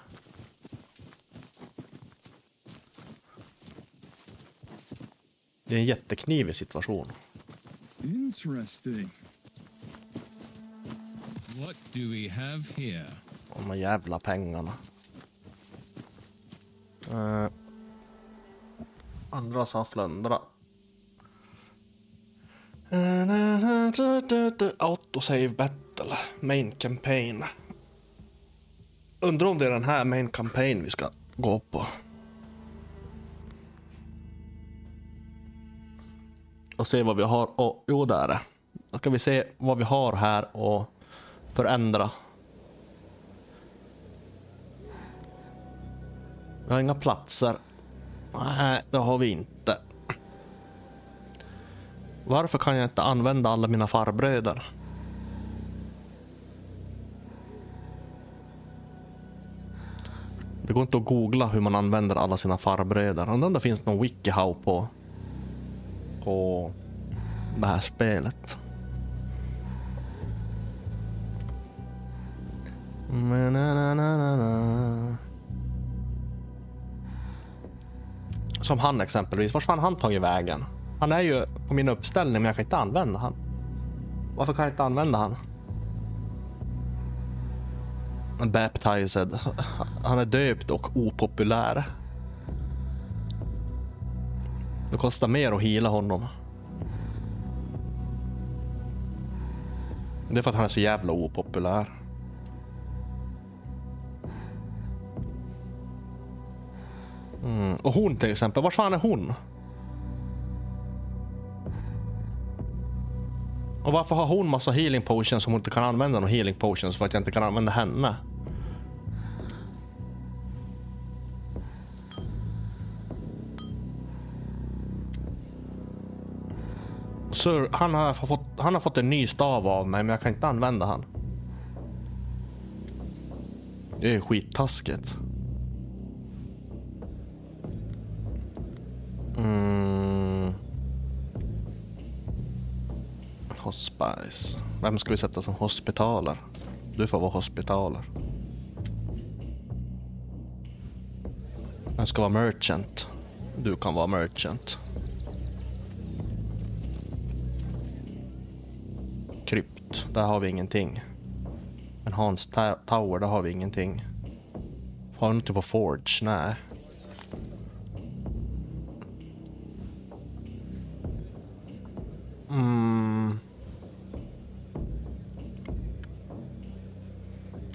Det är en jätteknivig situation. Interesting. What do we have here? De jävla pengarna. Uh, andra sa flundra. Autosave battle. Main campaign. Undrar om det är den här main campaign vi ska gå på. Och se vad vi har. Och, jo, där är det. Då ska vi se vad vi har här och förändra. Vi har inga platser. Nej, det har vi inte. Varför kan jag inte använda alla mina farbröder? Det går inte att googla hur man använder alla sina farbröder. Undrar om det finns någon wikihow på, på det här spelet. Na, na, na, Som han exempelvis. Vart fan han tagit vägen? Han är ju på min uppställning men jag kan inte använda han. Varför kan jag inte använda han? Baptized. Han är döpt och opopulär. Det kostar mer att hila honom. Det är för att han är så jävla opopulär. Mm. Och hon till exempel, var fan är hon? Och varför har hon massa healing potions som hon inte kan använda någon healing potions för att jag inte kan använda henne? Så han har, fått, han har fått en ny stav av mig, men jag kan inte använda han. Det är skittaskigt. Hospice. Vem ska vi sätta som hospitaler? Du får vara hospitaler. Vem ska vara merchant? Du kan vara merchant. Krypt, där har vi ingenting. Men Hans Tower, där har vi ingenting. Har vi någonting på Forge? Nej. Mm.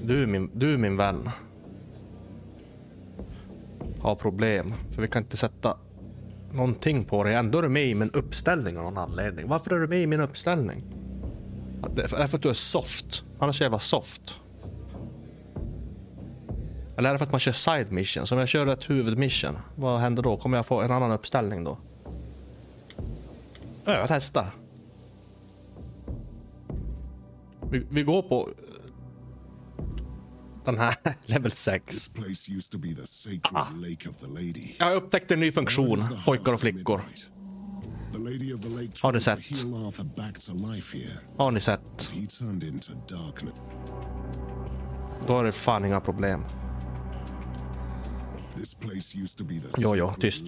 Du, är min, du är min vän. Har problem. För vi kan inte sätta någonting på dig. Ändå är du med i min uppställning av någon anledning. Varför är du med i min uppställning? Det är för att du är soft. Han är så jävla soft. Eller är det för att man kör side mission? Så Om jag kör ett huvudmission, vad händer då? Kommer jag få en annan uppställning då? Ja, jag testar. Vi, vi går på den här level 6. This place used to be the sacred lake of the lady. Jag har upptäckt en ny funktion, pojkar och flickor. Har du sett? Har ni sett? Då är det fan inga problem. Jo, jo, tyst.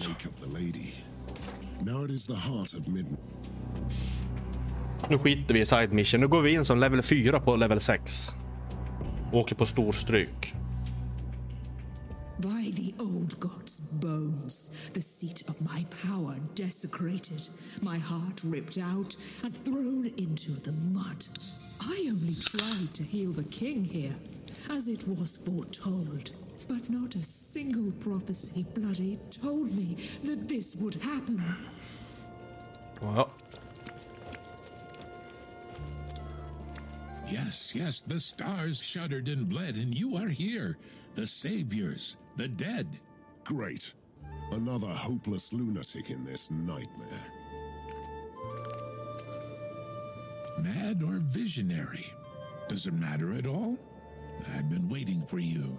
Nu skiter vi i side mission. Nu går vi in som level 4 på level 6. Åker på storstryk. By the old god's bones, the seat of my power desecrated, my heart ripped out and thrown into the mud. I only tried to heal the king here, as it was foretold. But not a single prophecy bloody told me that this would happen. Ja. Yes, yes, the stars shuddered and bled, and you are here. The saviors, the dead. Great. Another hopeless lunatic in this nightmare. Mad or visionary? Does it matter at all? I've been waiting for you.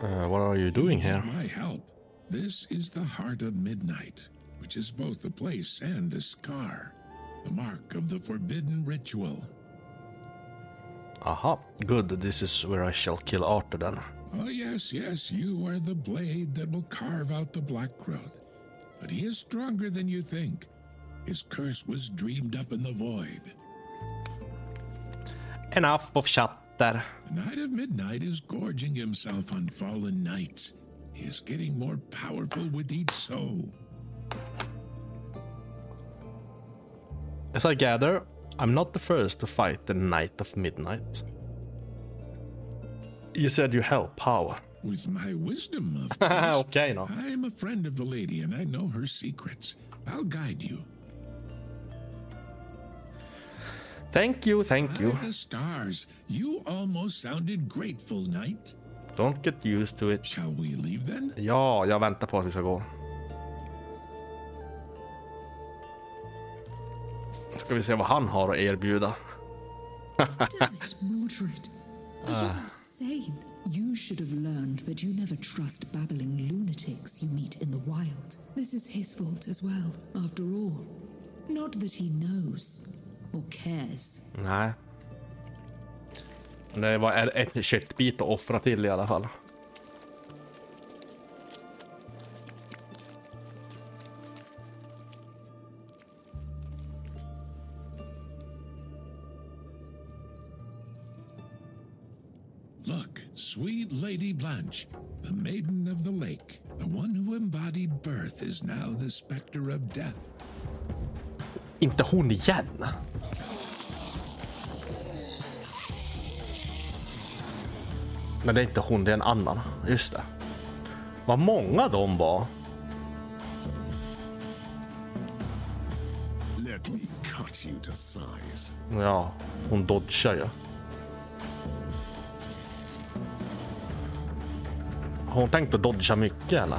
Uh, what are you doing here? My help. This is the heart of midnight, which is both a place and a scar, the mark of the forbidden ritual. Aha, good. This is where I shall kill Arthur then. Oh, yes, yes, you are the blade that will carve out the black growth. But he is stronger than you think. His curse was dreamed up in the void. Enough of chatter. The Knight of Midnight is gorging himself on fallen knights. He is getting more powerful with each soul. As I gather, I'm not the first to fight the Night of Midnight. You said you help power. With my wisdom, of course. okay, no. I am a friend of the lady and I know her secrets. I'll guide you. Thank you, thank you. By the stars, you almost sounded grateful, knight. Don't get used to it. Shall we leave then? Ja, jag väntar på att vi ska gå. Ska vi se vad han har att erbjuda. Damn it, Mordred. Are you insane? You should have learned that you never trust babbling lunatics you meet in the wild. This is his fault as well, after all. Not that he knows or cares. Nej. Det var ett köttbit att offra till i alla fall. Sweet Lady Blanche, the maiden of the lake, the one who embodied birth, is now the specter of death. Inte hon igen! Men det är inte hon, det är en annan. Just det. Vad många de var. Let me cut you to size. Ja, hon dodgar ju. Har hon tänkt att dodga mycket eller?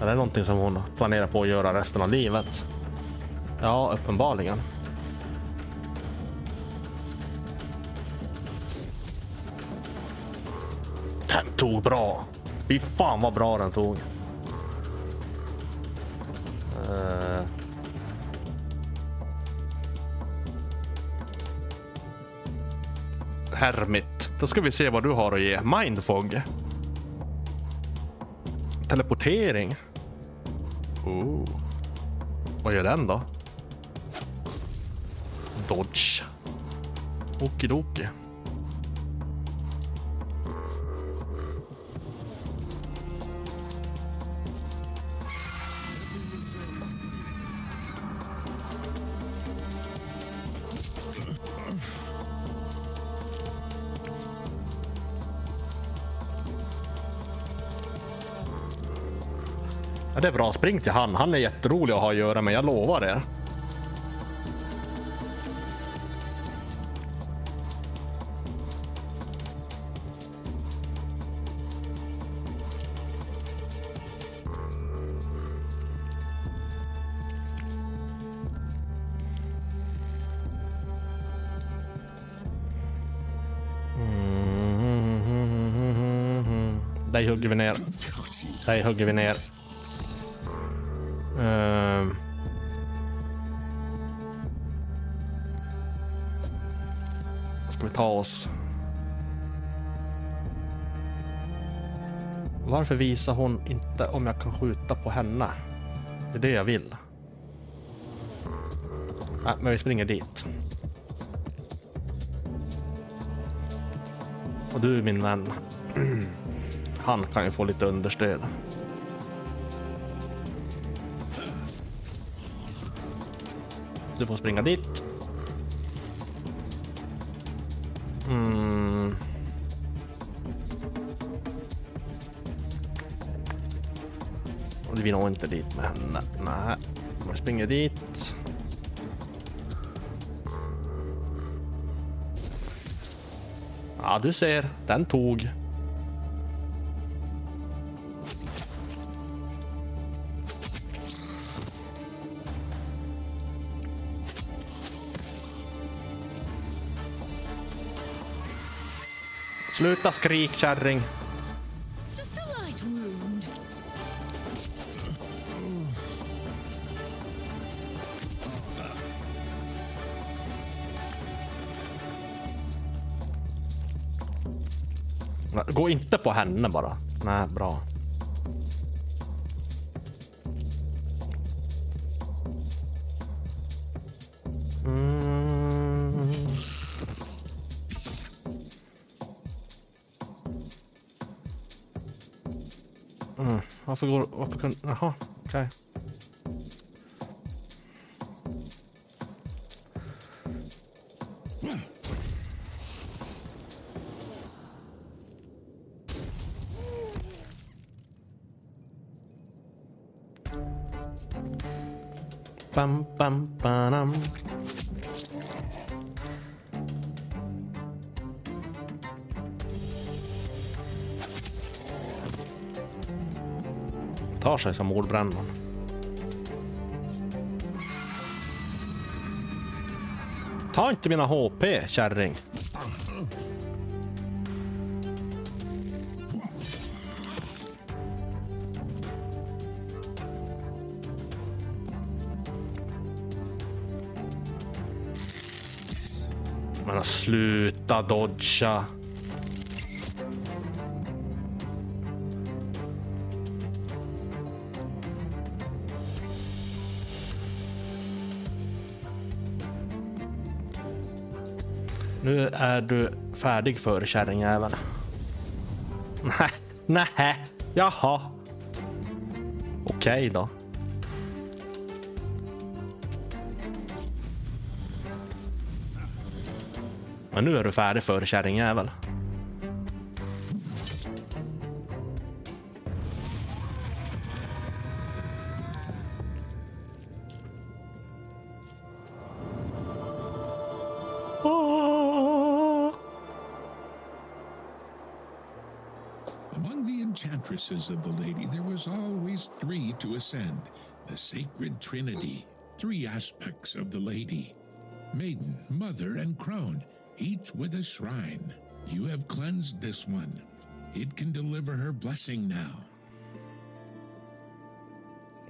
Är det någonting som hon planerar på att göra resten av livet? Ja, uppenbarligen. Den tog bra. Fy fan vad bra den tog. Uh... Hermit. Då ska vi se vad du har att ge. Mindfog. Teleportering. Oh. Vad gör den då? Dodge. Okidoki. Det är bra. Spring till han. Han är jätterolig att ha att göra med. Jag lovar er. Mm. Dig hugger vi ner. Dig hugger vi ner. Paus. Varför visar hon inte om jag kan skjuta på henne? Det är det jag vill. Nej, men vi springer dit. Och du min vän. Han kan ju få lite understöd. Du får springa dit. Och dit med henne. Nej, jag springer dit. Ja, du ser. Den tog. Sluta skrik kärring. Gå inte på henne bara. Nej, bra. Mm. Mm. Varför går... Varför kunde... Jaha, okej. Okay. Bam, banam. Tar sig som mordbrännaren. Ta inte mina HP, kärring. Sluta dodga. Nu är du färdig för kärringjäveln. Nej, nej, jaha. Okej då. Men nu är du färdig för kärringjävel. Among the enchantresses of the lady, there was always three to ascend the sacred trinity, three aspects of the lady maiden, mother, and crone, each with a shrine. You have cleansed this one. It can deliver her blessing now.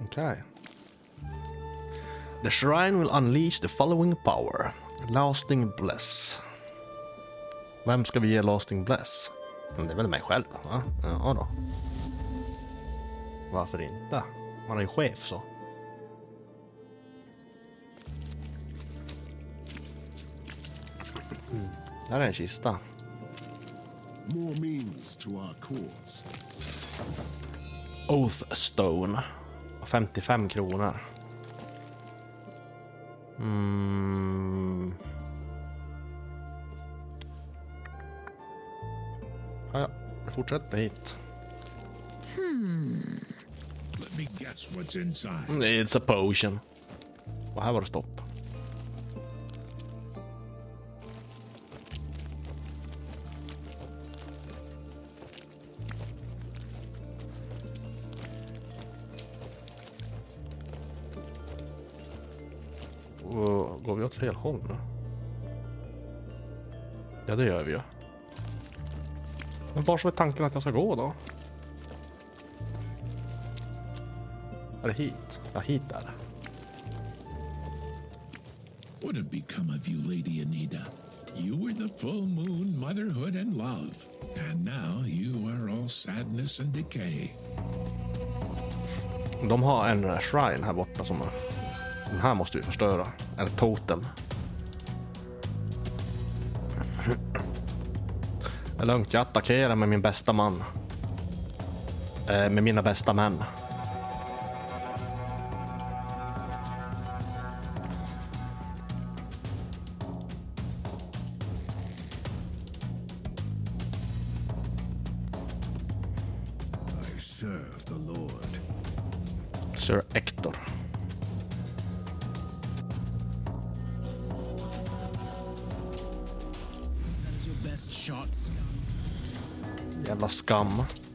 Okay. The shrine will unleash the following power. Lasting Bless. Vem ska vi ge Lasting Bless? Det är väl mig själv? Va? Ja då. Varför inte? Man är ju chef så. Där är en kista. More means to our cause. Oath Stone. 55 kronor. Mm. Ja, ja, vi fortsätter hit. Let me guess what's inside. It's a potion. Och här var det stopp. Fel håll nu? Ja, det gör vi ju. Men var så är tanken att jag ska gå då? Är det hit? Ja, hit är det. What had become of you, Lady Anita? You were the full moon, motherhood, and love. And now you are all sadness and decay. De har en shrine här borta som... Den här måste vi förstöra. Eller totem. Det är lugnt, jag attackerar med min bästa man. Eh, med mina bästa män. Scum.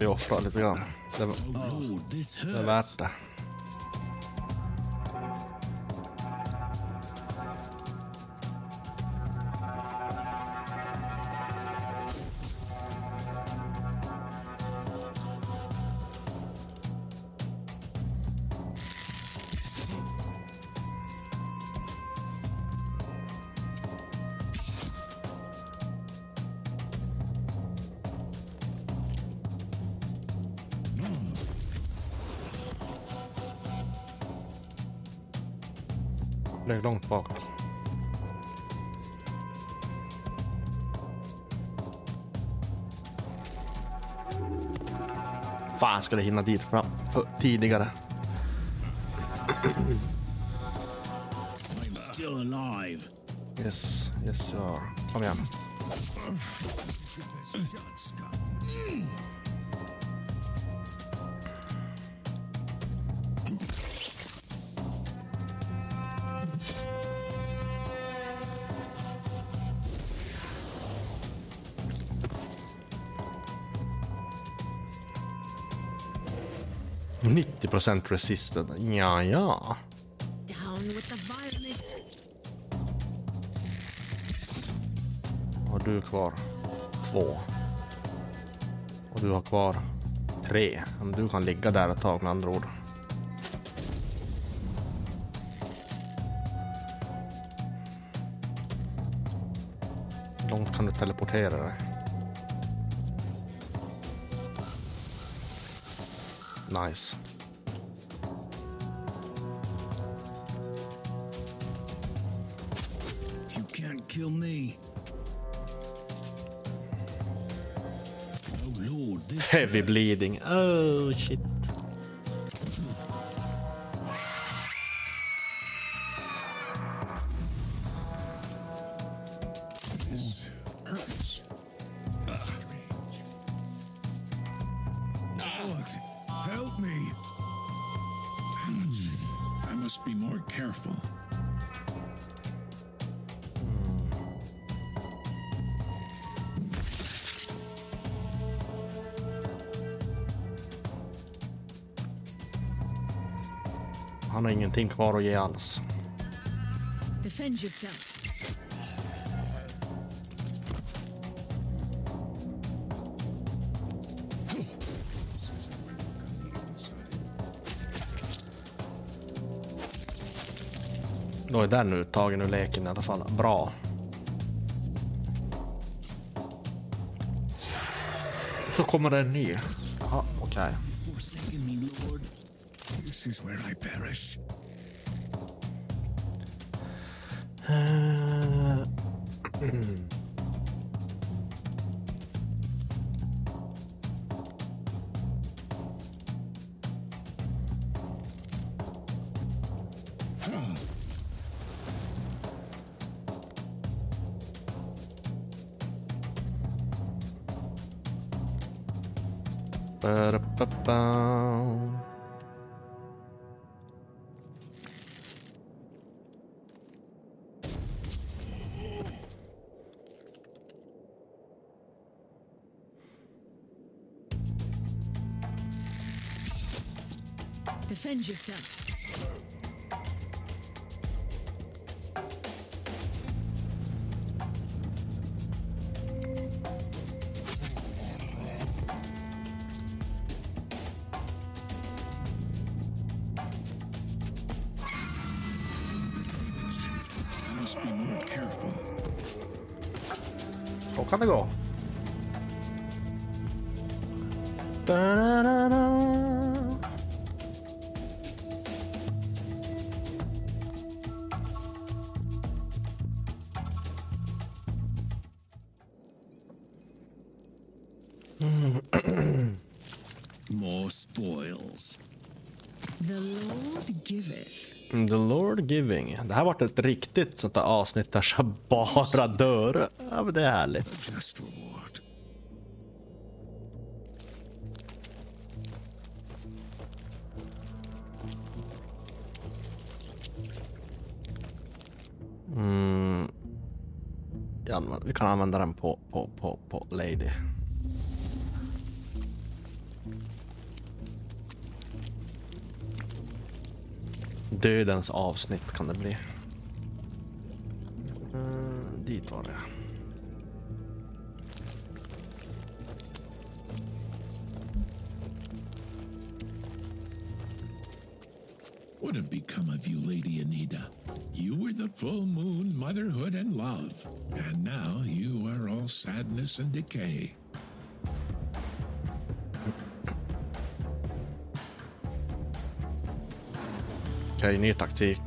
Vi offrar lite grann. Det, Oh, Lord, this det är hurts. värt det. Skulle hinna dit fram för, tidigare. I'm still alive. Yes, yes you are. Kom igen. Procent resisted. Ja, ja. Vad har du kvar? Två. Och du har kvar tre. Men du kan ligga där ett tag med andra ord. Hur långt kan du teleportera dig? Nice. Heavy bleeding. Oh shit. Kvar att ge alls. Defend yourself. Då är den uttagen ur leken i alla fall. Bra. Så kommer det en ny. Jaha, okej. Forsaken Ba-da-ba-ba. Defend yourself. Det här varit ett riktigt sånt där avsnitt där jag bara dör. Ja, men det är härligt. Mm. Använder- Vi kan använda den på, på, på, på Lady. Dödens avsnitt kan det bli. Mm, dit var det. What have become of you, Lady Anita? You were the full moon, motherhood, and love. And now you are all sadness and decay. Okej, ny taktik.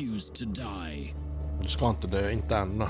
Refuse to die. Du ska inte dö, inte ännu.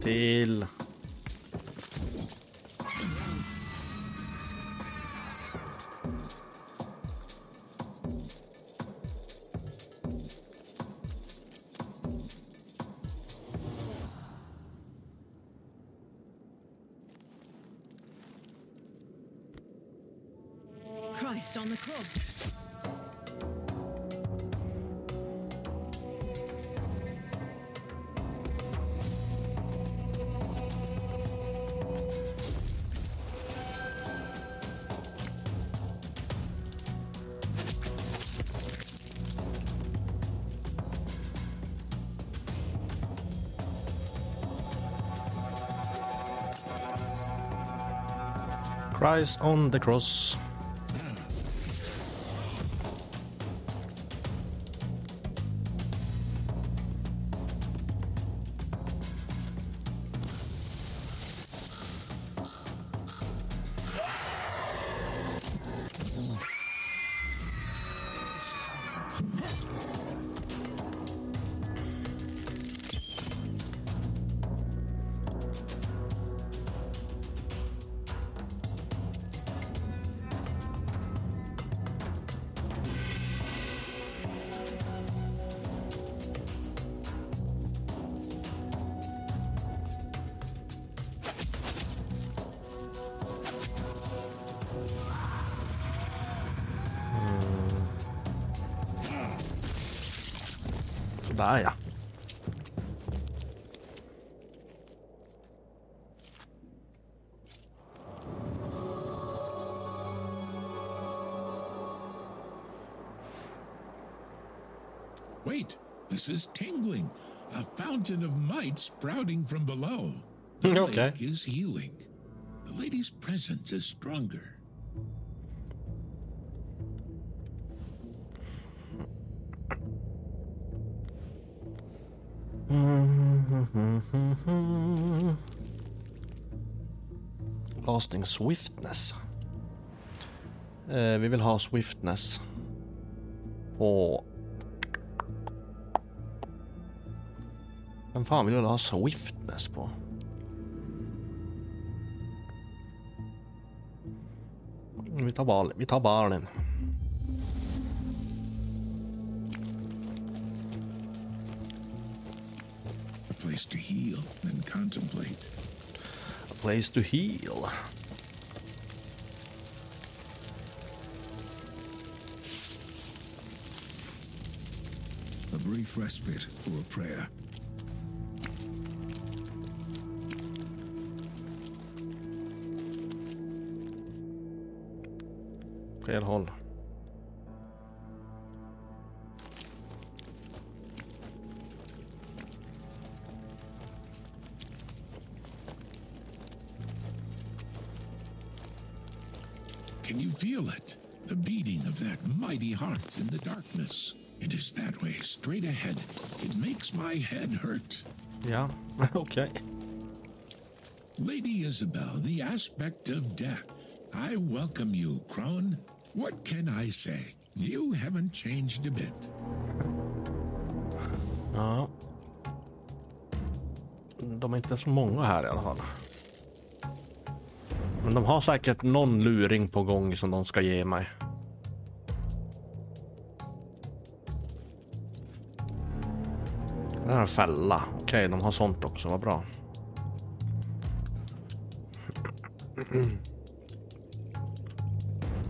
Inte On the cross. Sådär ja. Wait, this is tingling. A fountain of might sprouting from below. The okay. lake is healing. The lady's presence is stronger. Lasting swiftness. Eh, vi vill ha swiftness. på... Vem fan vill du ha swiftness på? Vi tar, bal vi tar balen. Place to heal and contemplate. A place to heal. A brief respite or a prayer. Fel håll. Feel it? The beating of that mighty heart in the darkness. It is that way, straight ahead. It makes my head hurt. Yeah, okay. Lady Isabel, the aspect of death. I welcome you, Crone. What can I say? You haven't changed a bit. Ja. De är inte så många här i alla fall. Men de har säkert någon luring på gång som de ska ge mig. Det här är en fälla. Okej, de har sånt också. Vad bra.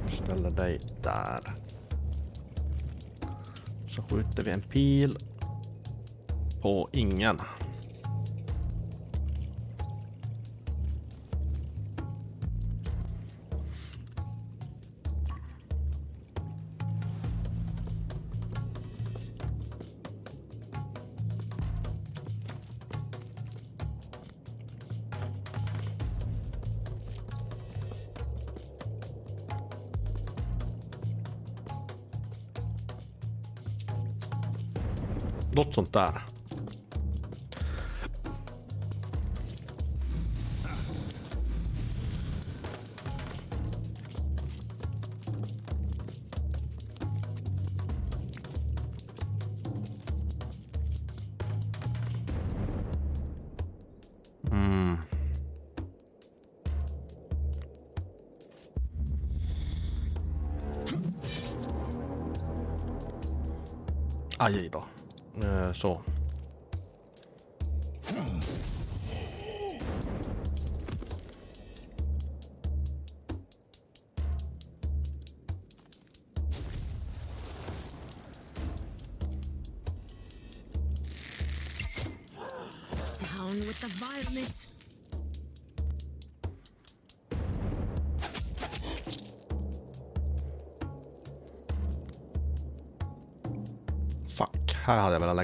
Ställer dig där. Så skjuter vi en pil på ingen. Något sånt där. Mm. Aj då. Eh, Så.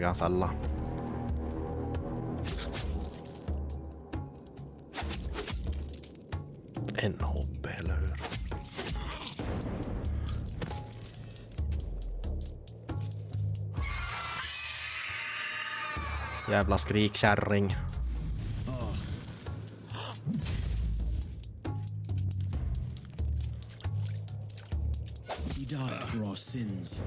Här en. En eller hur? Jävla skrikkärring. He died for our sins.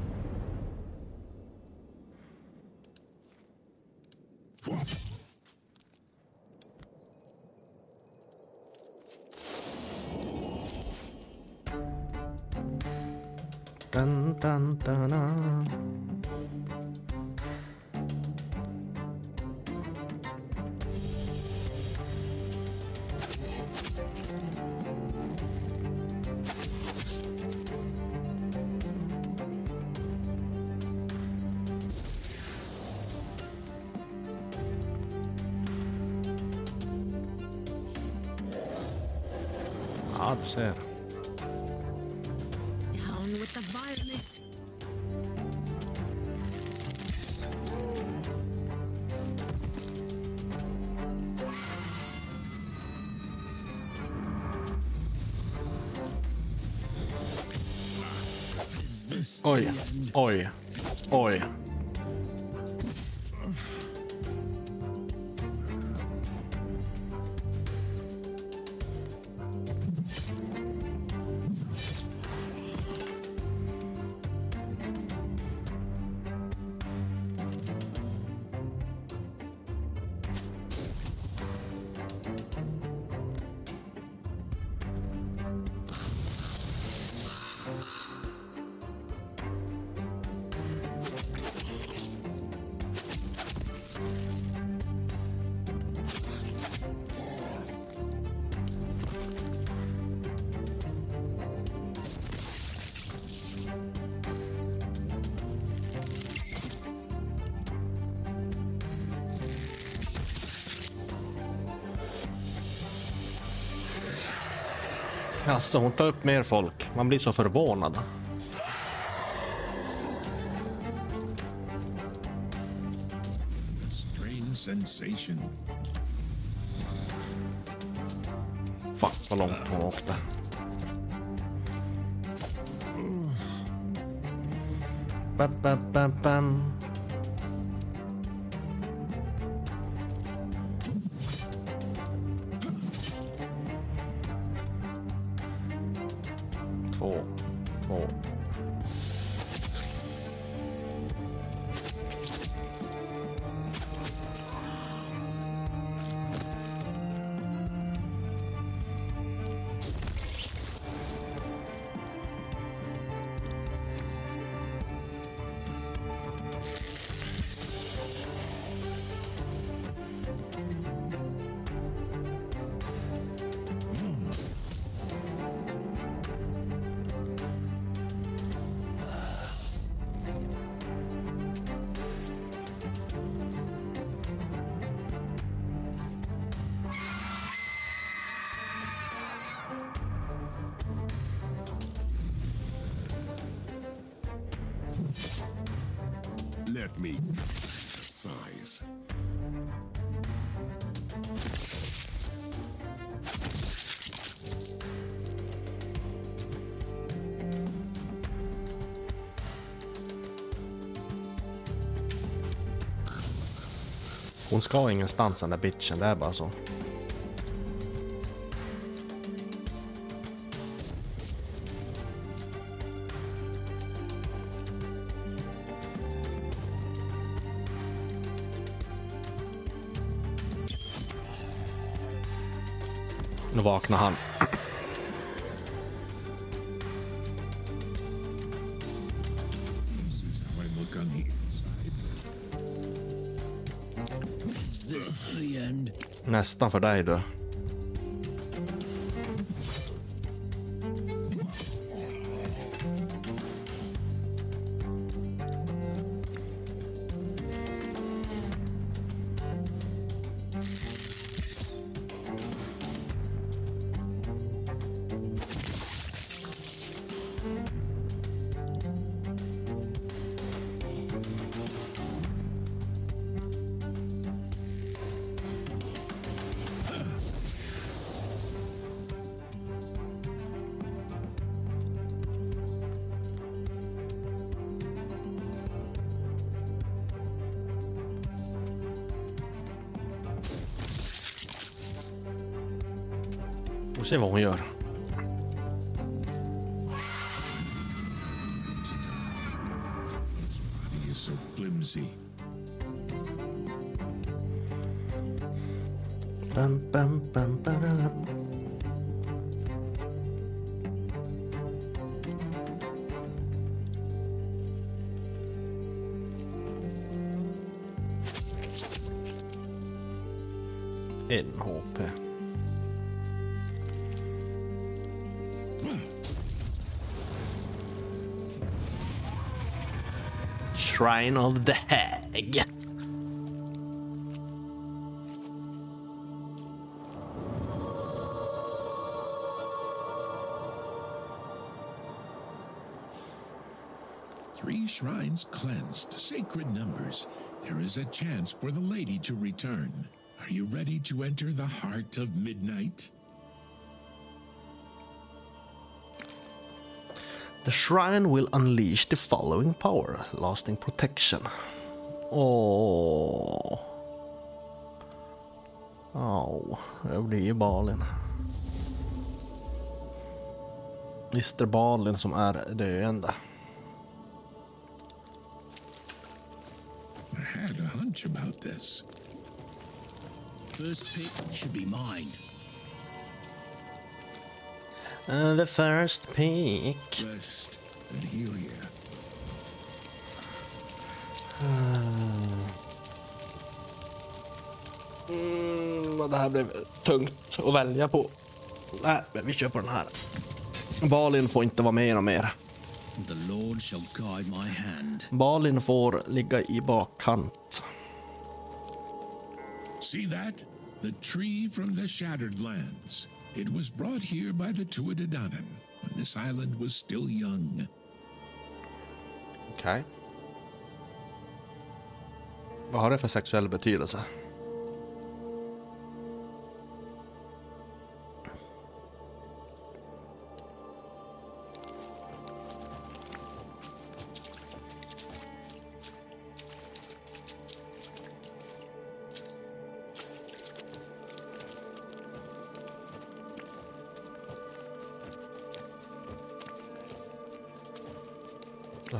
Alltså, hon tar upp mer folk. Man blir så förvånad. Sensation. Fuck vad långt hon åkte. Bam, bam, bam, bam. Hon ska ingenstans den där bitchen, det är bara så. Nu vaknar han. Nästan för dig du. Of the Hag. Three shrines cleansed, sacred numbers. There is a chance for the lady to return. Are you ready to enter the heart of midnight? The shrine will unleash the following power, lasting protection. Åh. Åh, det blir ju Balin. Mr Balin som är döende. I had a hunch about this. First pick should be mine. Uh, the first pick. Rest and heal you. Mm, vad det här blev tungt att välja på. Nej, men vi kör på den här. Balin får inte vara med och mer. The Lord shall guide my hand. Balin får ligga i bakkant. See that? The tree from the shattered lands. It was brought here by the Tuatadanan when this island was still young. Okej. Vad har det för sexuell betydelse?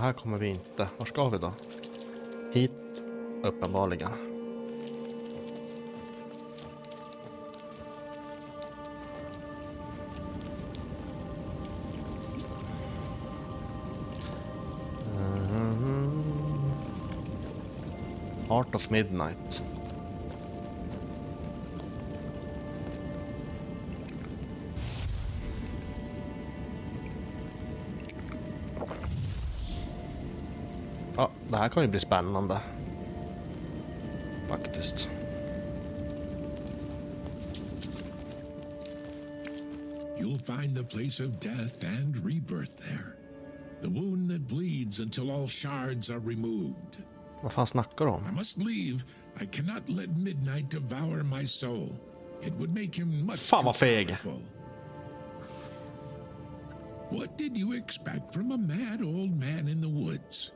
Här kommer vi inte. Var ska vi då? Hit, uppenbarligen. Mhm. Art of Midnight. Här kan ju bli spännande. Faktiskt. You'll find the place of death and rebirth there. The wound that bleeds until all shards are removed. Vad fan snackar du om? I must leave. I cannot let midnight devour my soul. It would make him much Fan, vad feg. What did you expect from a mad old man in the woods?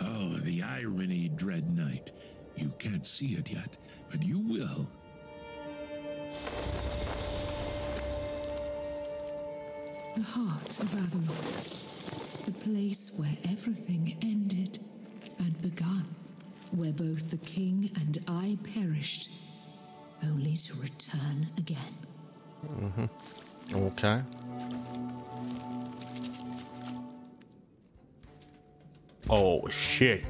Oh, the irony, Dread Knight. You can't see it yet, but you will. The heart of Avalon. The place where everything ended and begun. Where both the king and I perished, only to return again. Mm-hmm. Okej. Oh shit.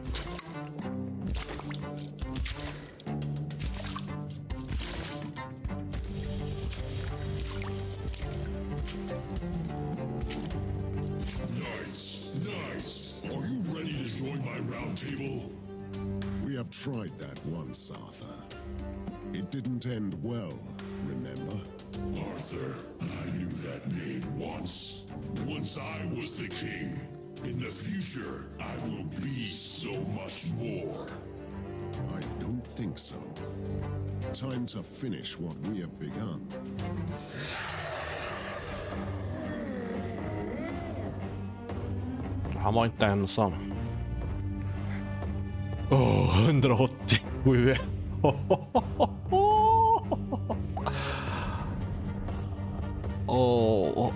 Finish what we have begun. Han var inte ensam. Oh, 187. Åh,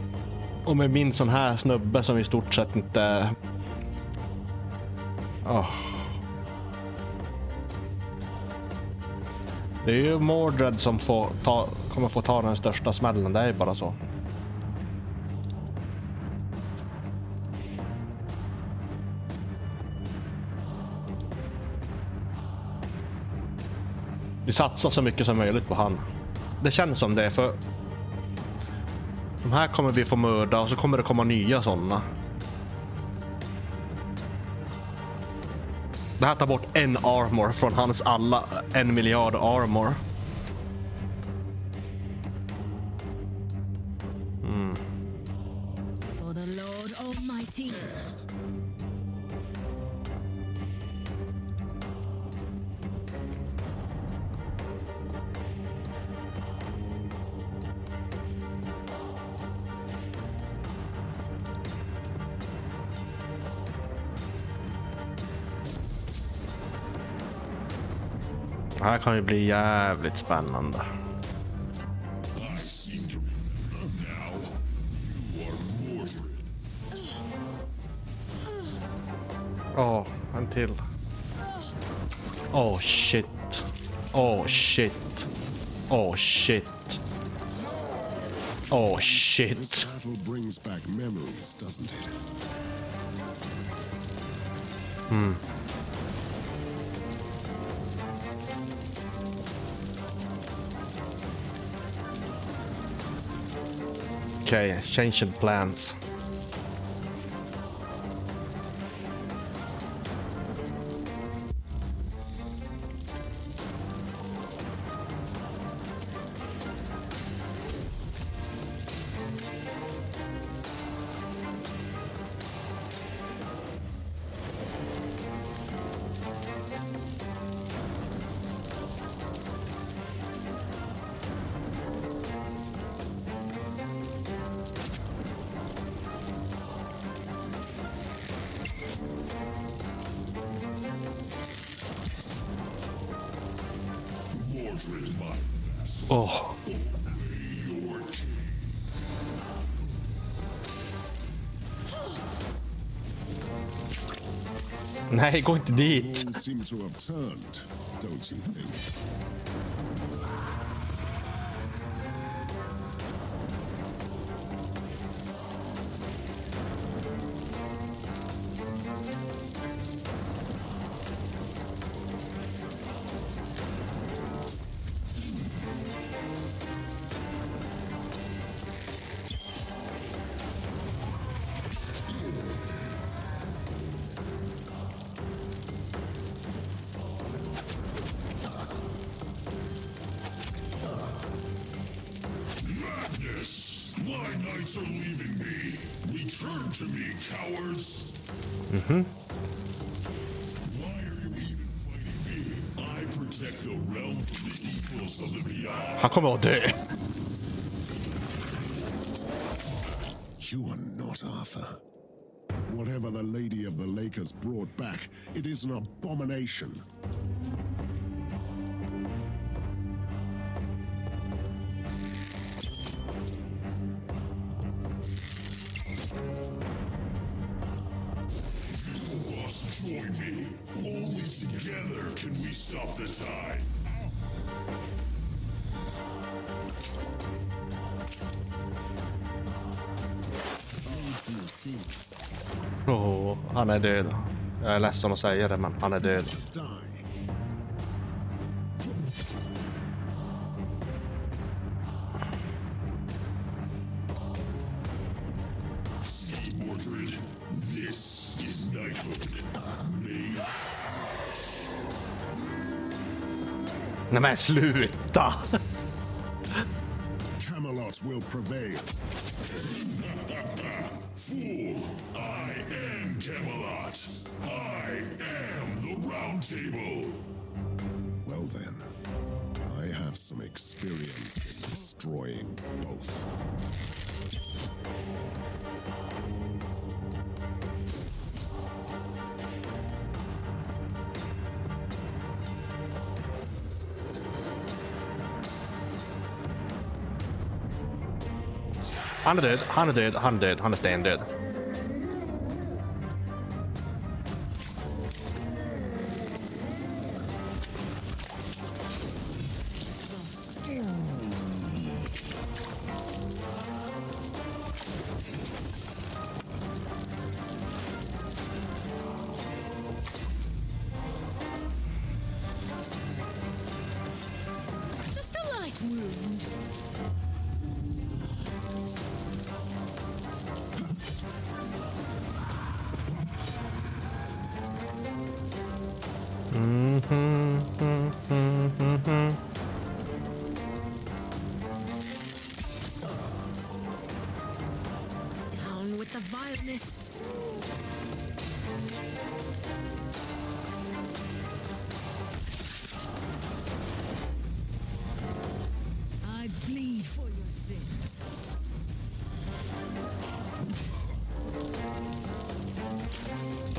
och med min sån här snubbe som i stort sett inte... Det är ju Mordred som får ta, kommer få ta den största smällen, det är ju bara så. Vi satsar så mycket som möjligt på han. Det känns som det, för de här kommer vi få mörda och så kommer det komma nya sådana. Det här tar bort en armor från hans alla en miljard armor. Här kan ju bli jävligt spännande. Åh, oh, Åh, en till. Åh shit. Åh shit. Åh shit. Åh shit. This Okay, changing plants. Nej, gå inte dit. Han kommer att dö. You are not Arthur. Whatever the Lady of the Lake has brought back, it is an abomination. Han är död. Jag är ledsen att säga det, men han är död. Nej men sluta! Camelot will prevail. Destroying both. Han är död, han är död, han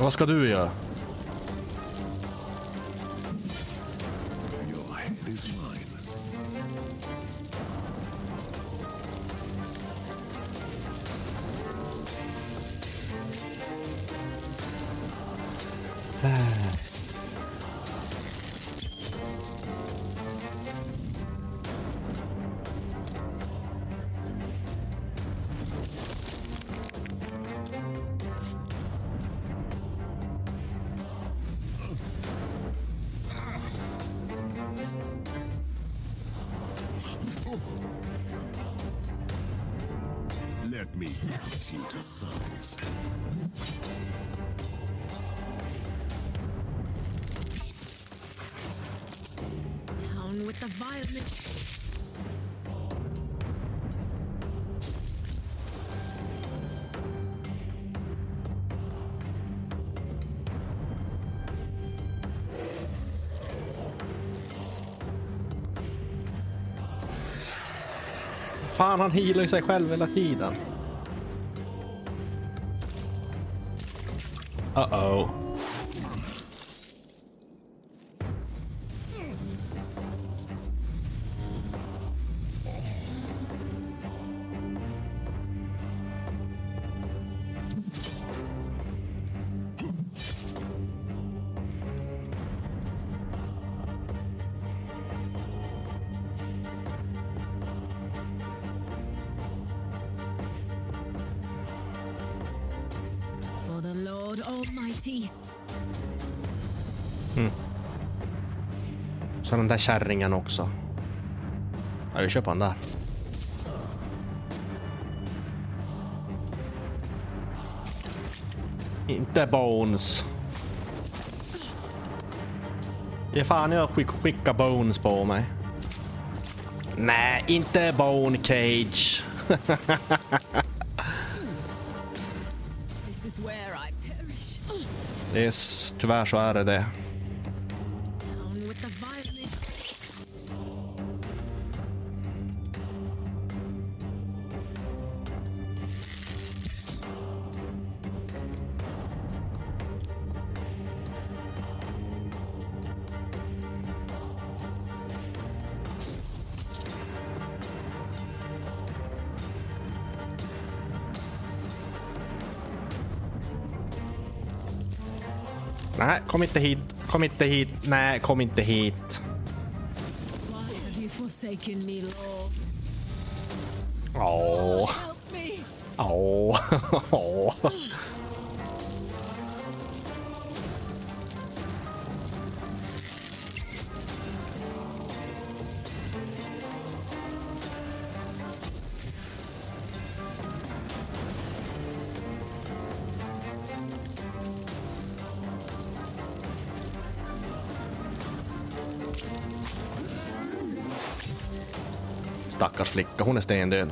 Vad ska du göra? Fan, han healar ju sig själv hela tiden. Kärringen också. Ja, vi kör på den där. Inte Bones. Ge fan jag skick, skicka Bones på mig. Nej, inte Bone Cage. Yes, tyvärr så är det det. Kom inte hit. Kom inte hit. Nej, kom inte hit. Åh. Åh. Åh. Stackars flicka, hon är stendöd.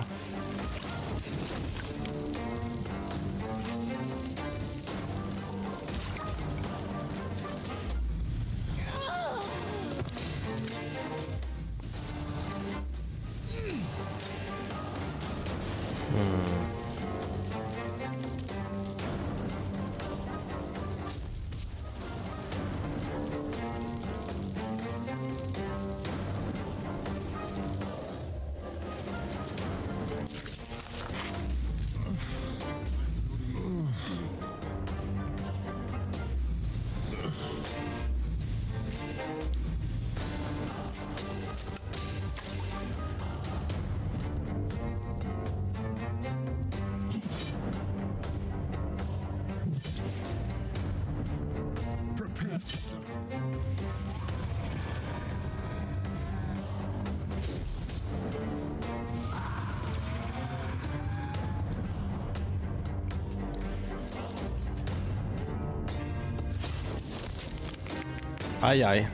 Aj, aj.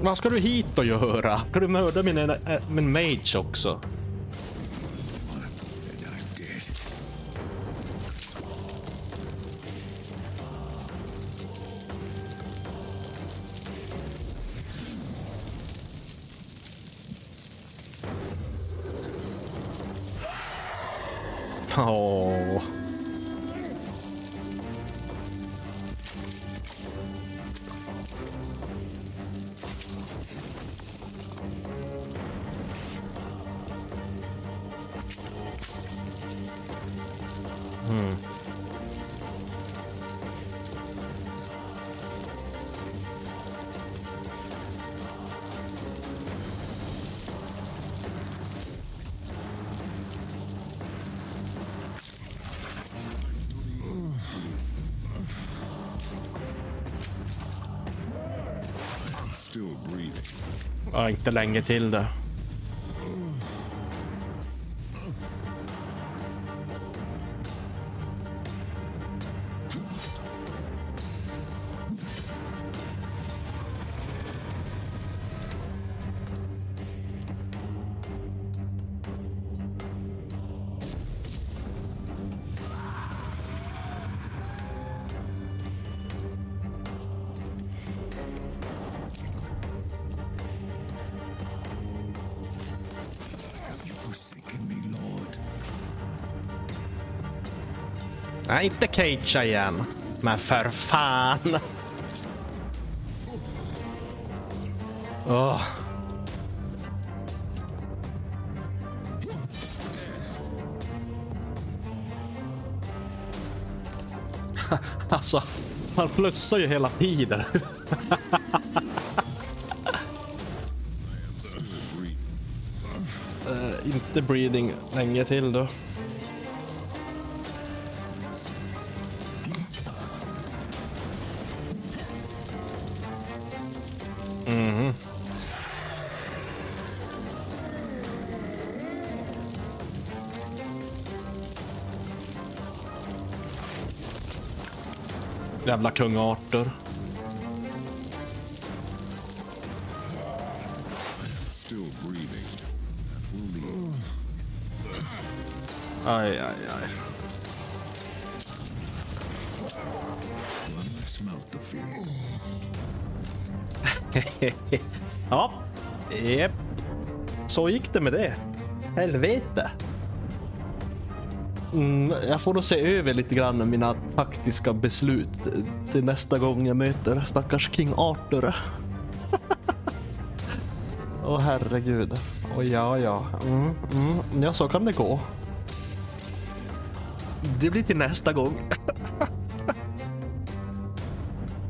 Vad ska du hit och göra? Ska du mörda min, äh, min mage också? Inte länge till det. Inte cagea igen. Men för fan. Oh. Alltså, han plussar ju hela tiden. uh, inte breeding länge till då. Jävla kung Arthur. Aj, aj, aj. Ja, jep. Så gick det med det. Helvete. Mm, jag får då se över lite grann mina taktiska beslut till nästa gång jag möter stackars King Arthur. Åh herregud. Och ja, ja. Mm, mm. Ja, så kan det gå. Det blir till nästa gång.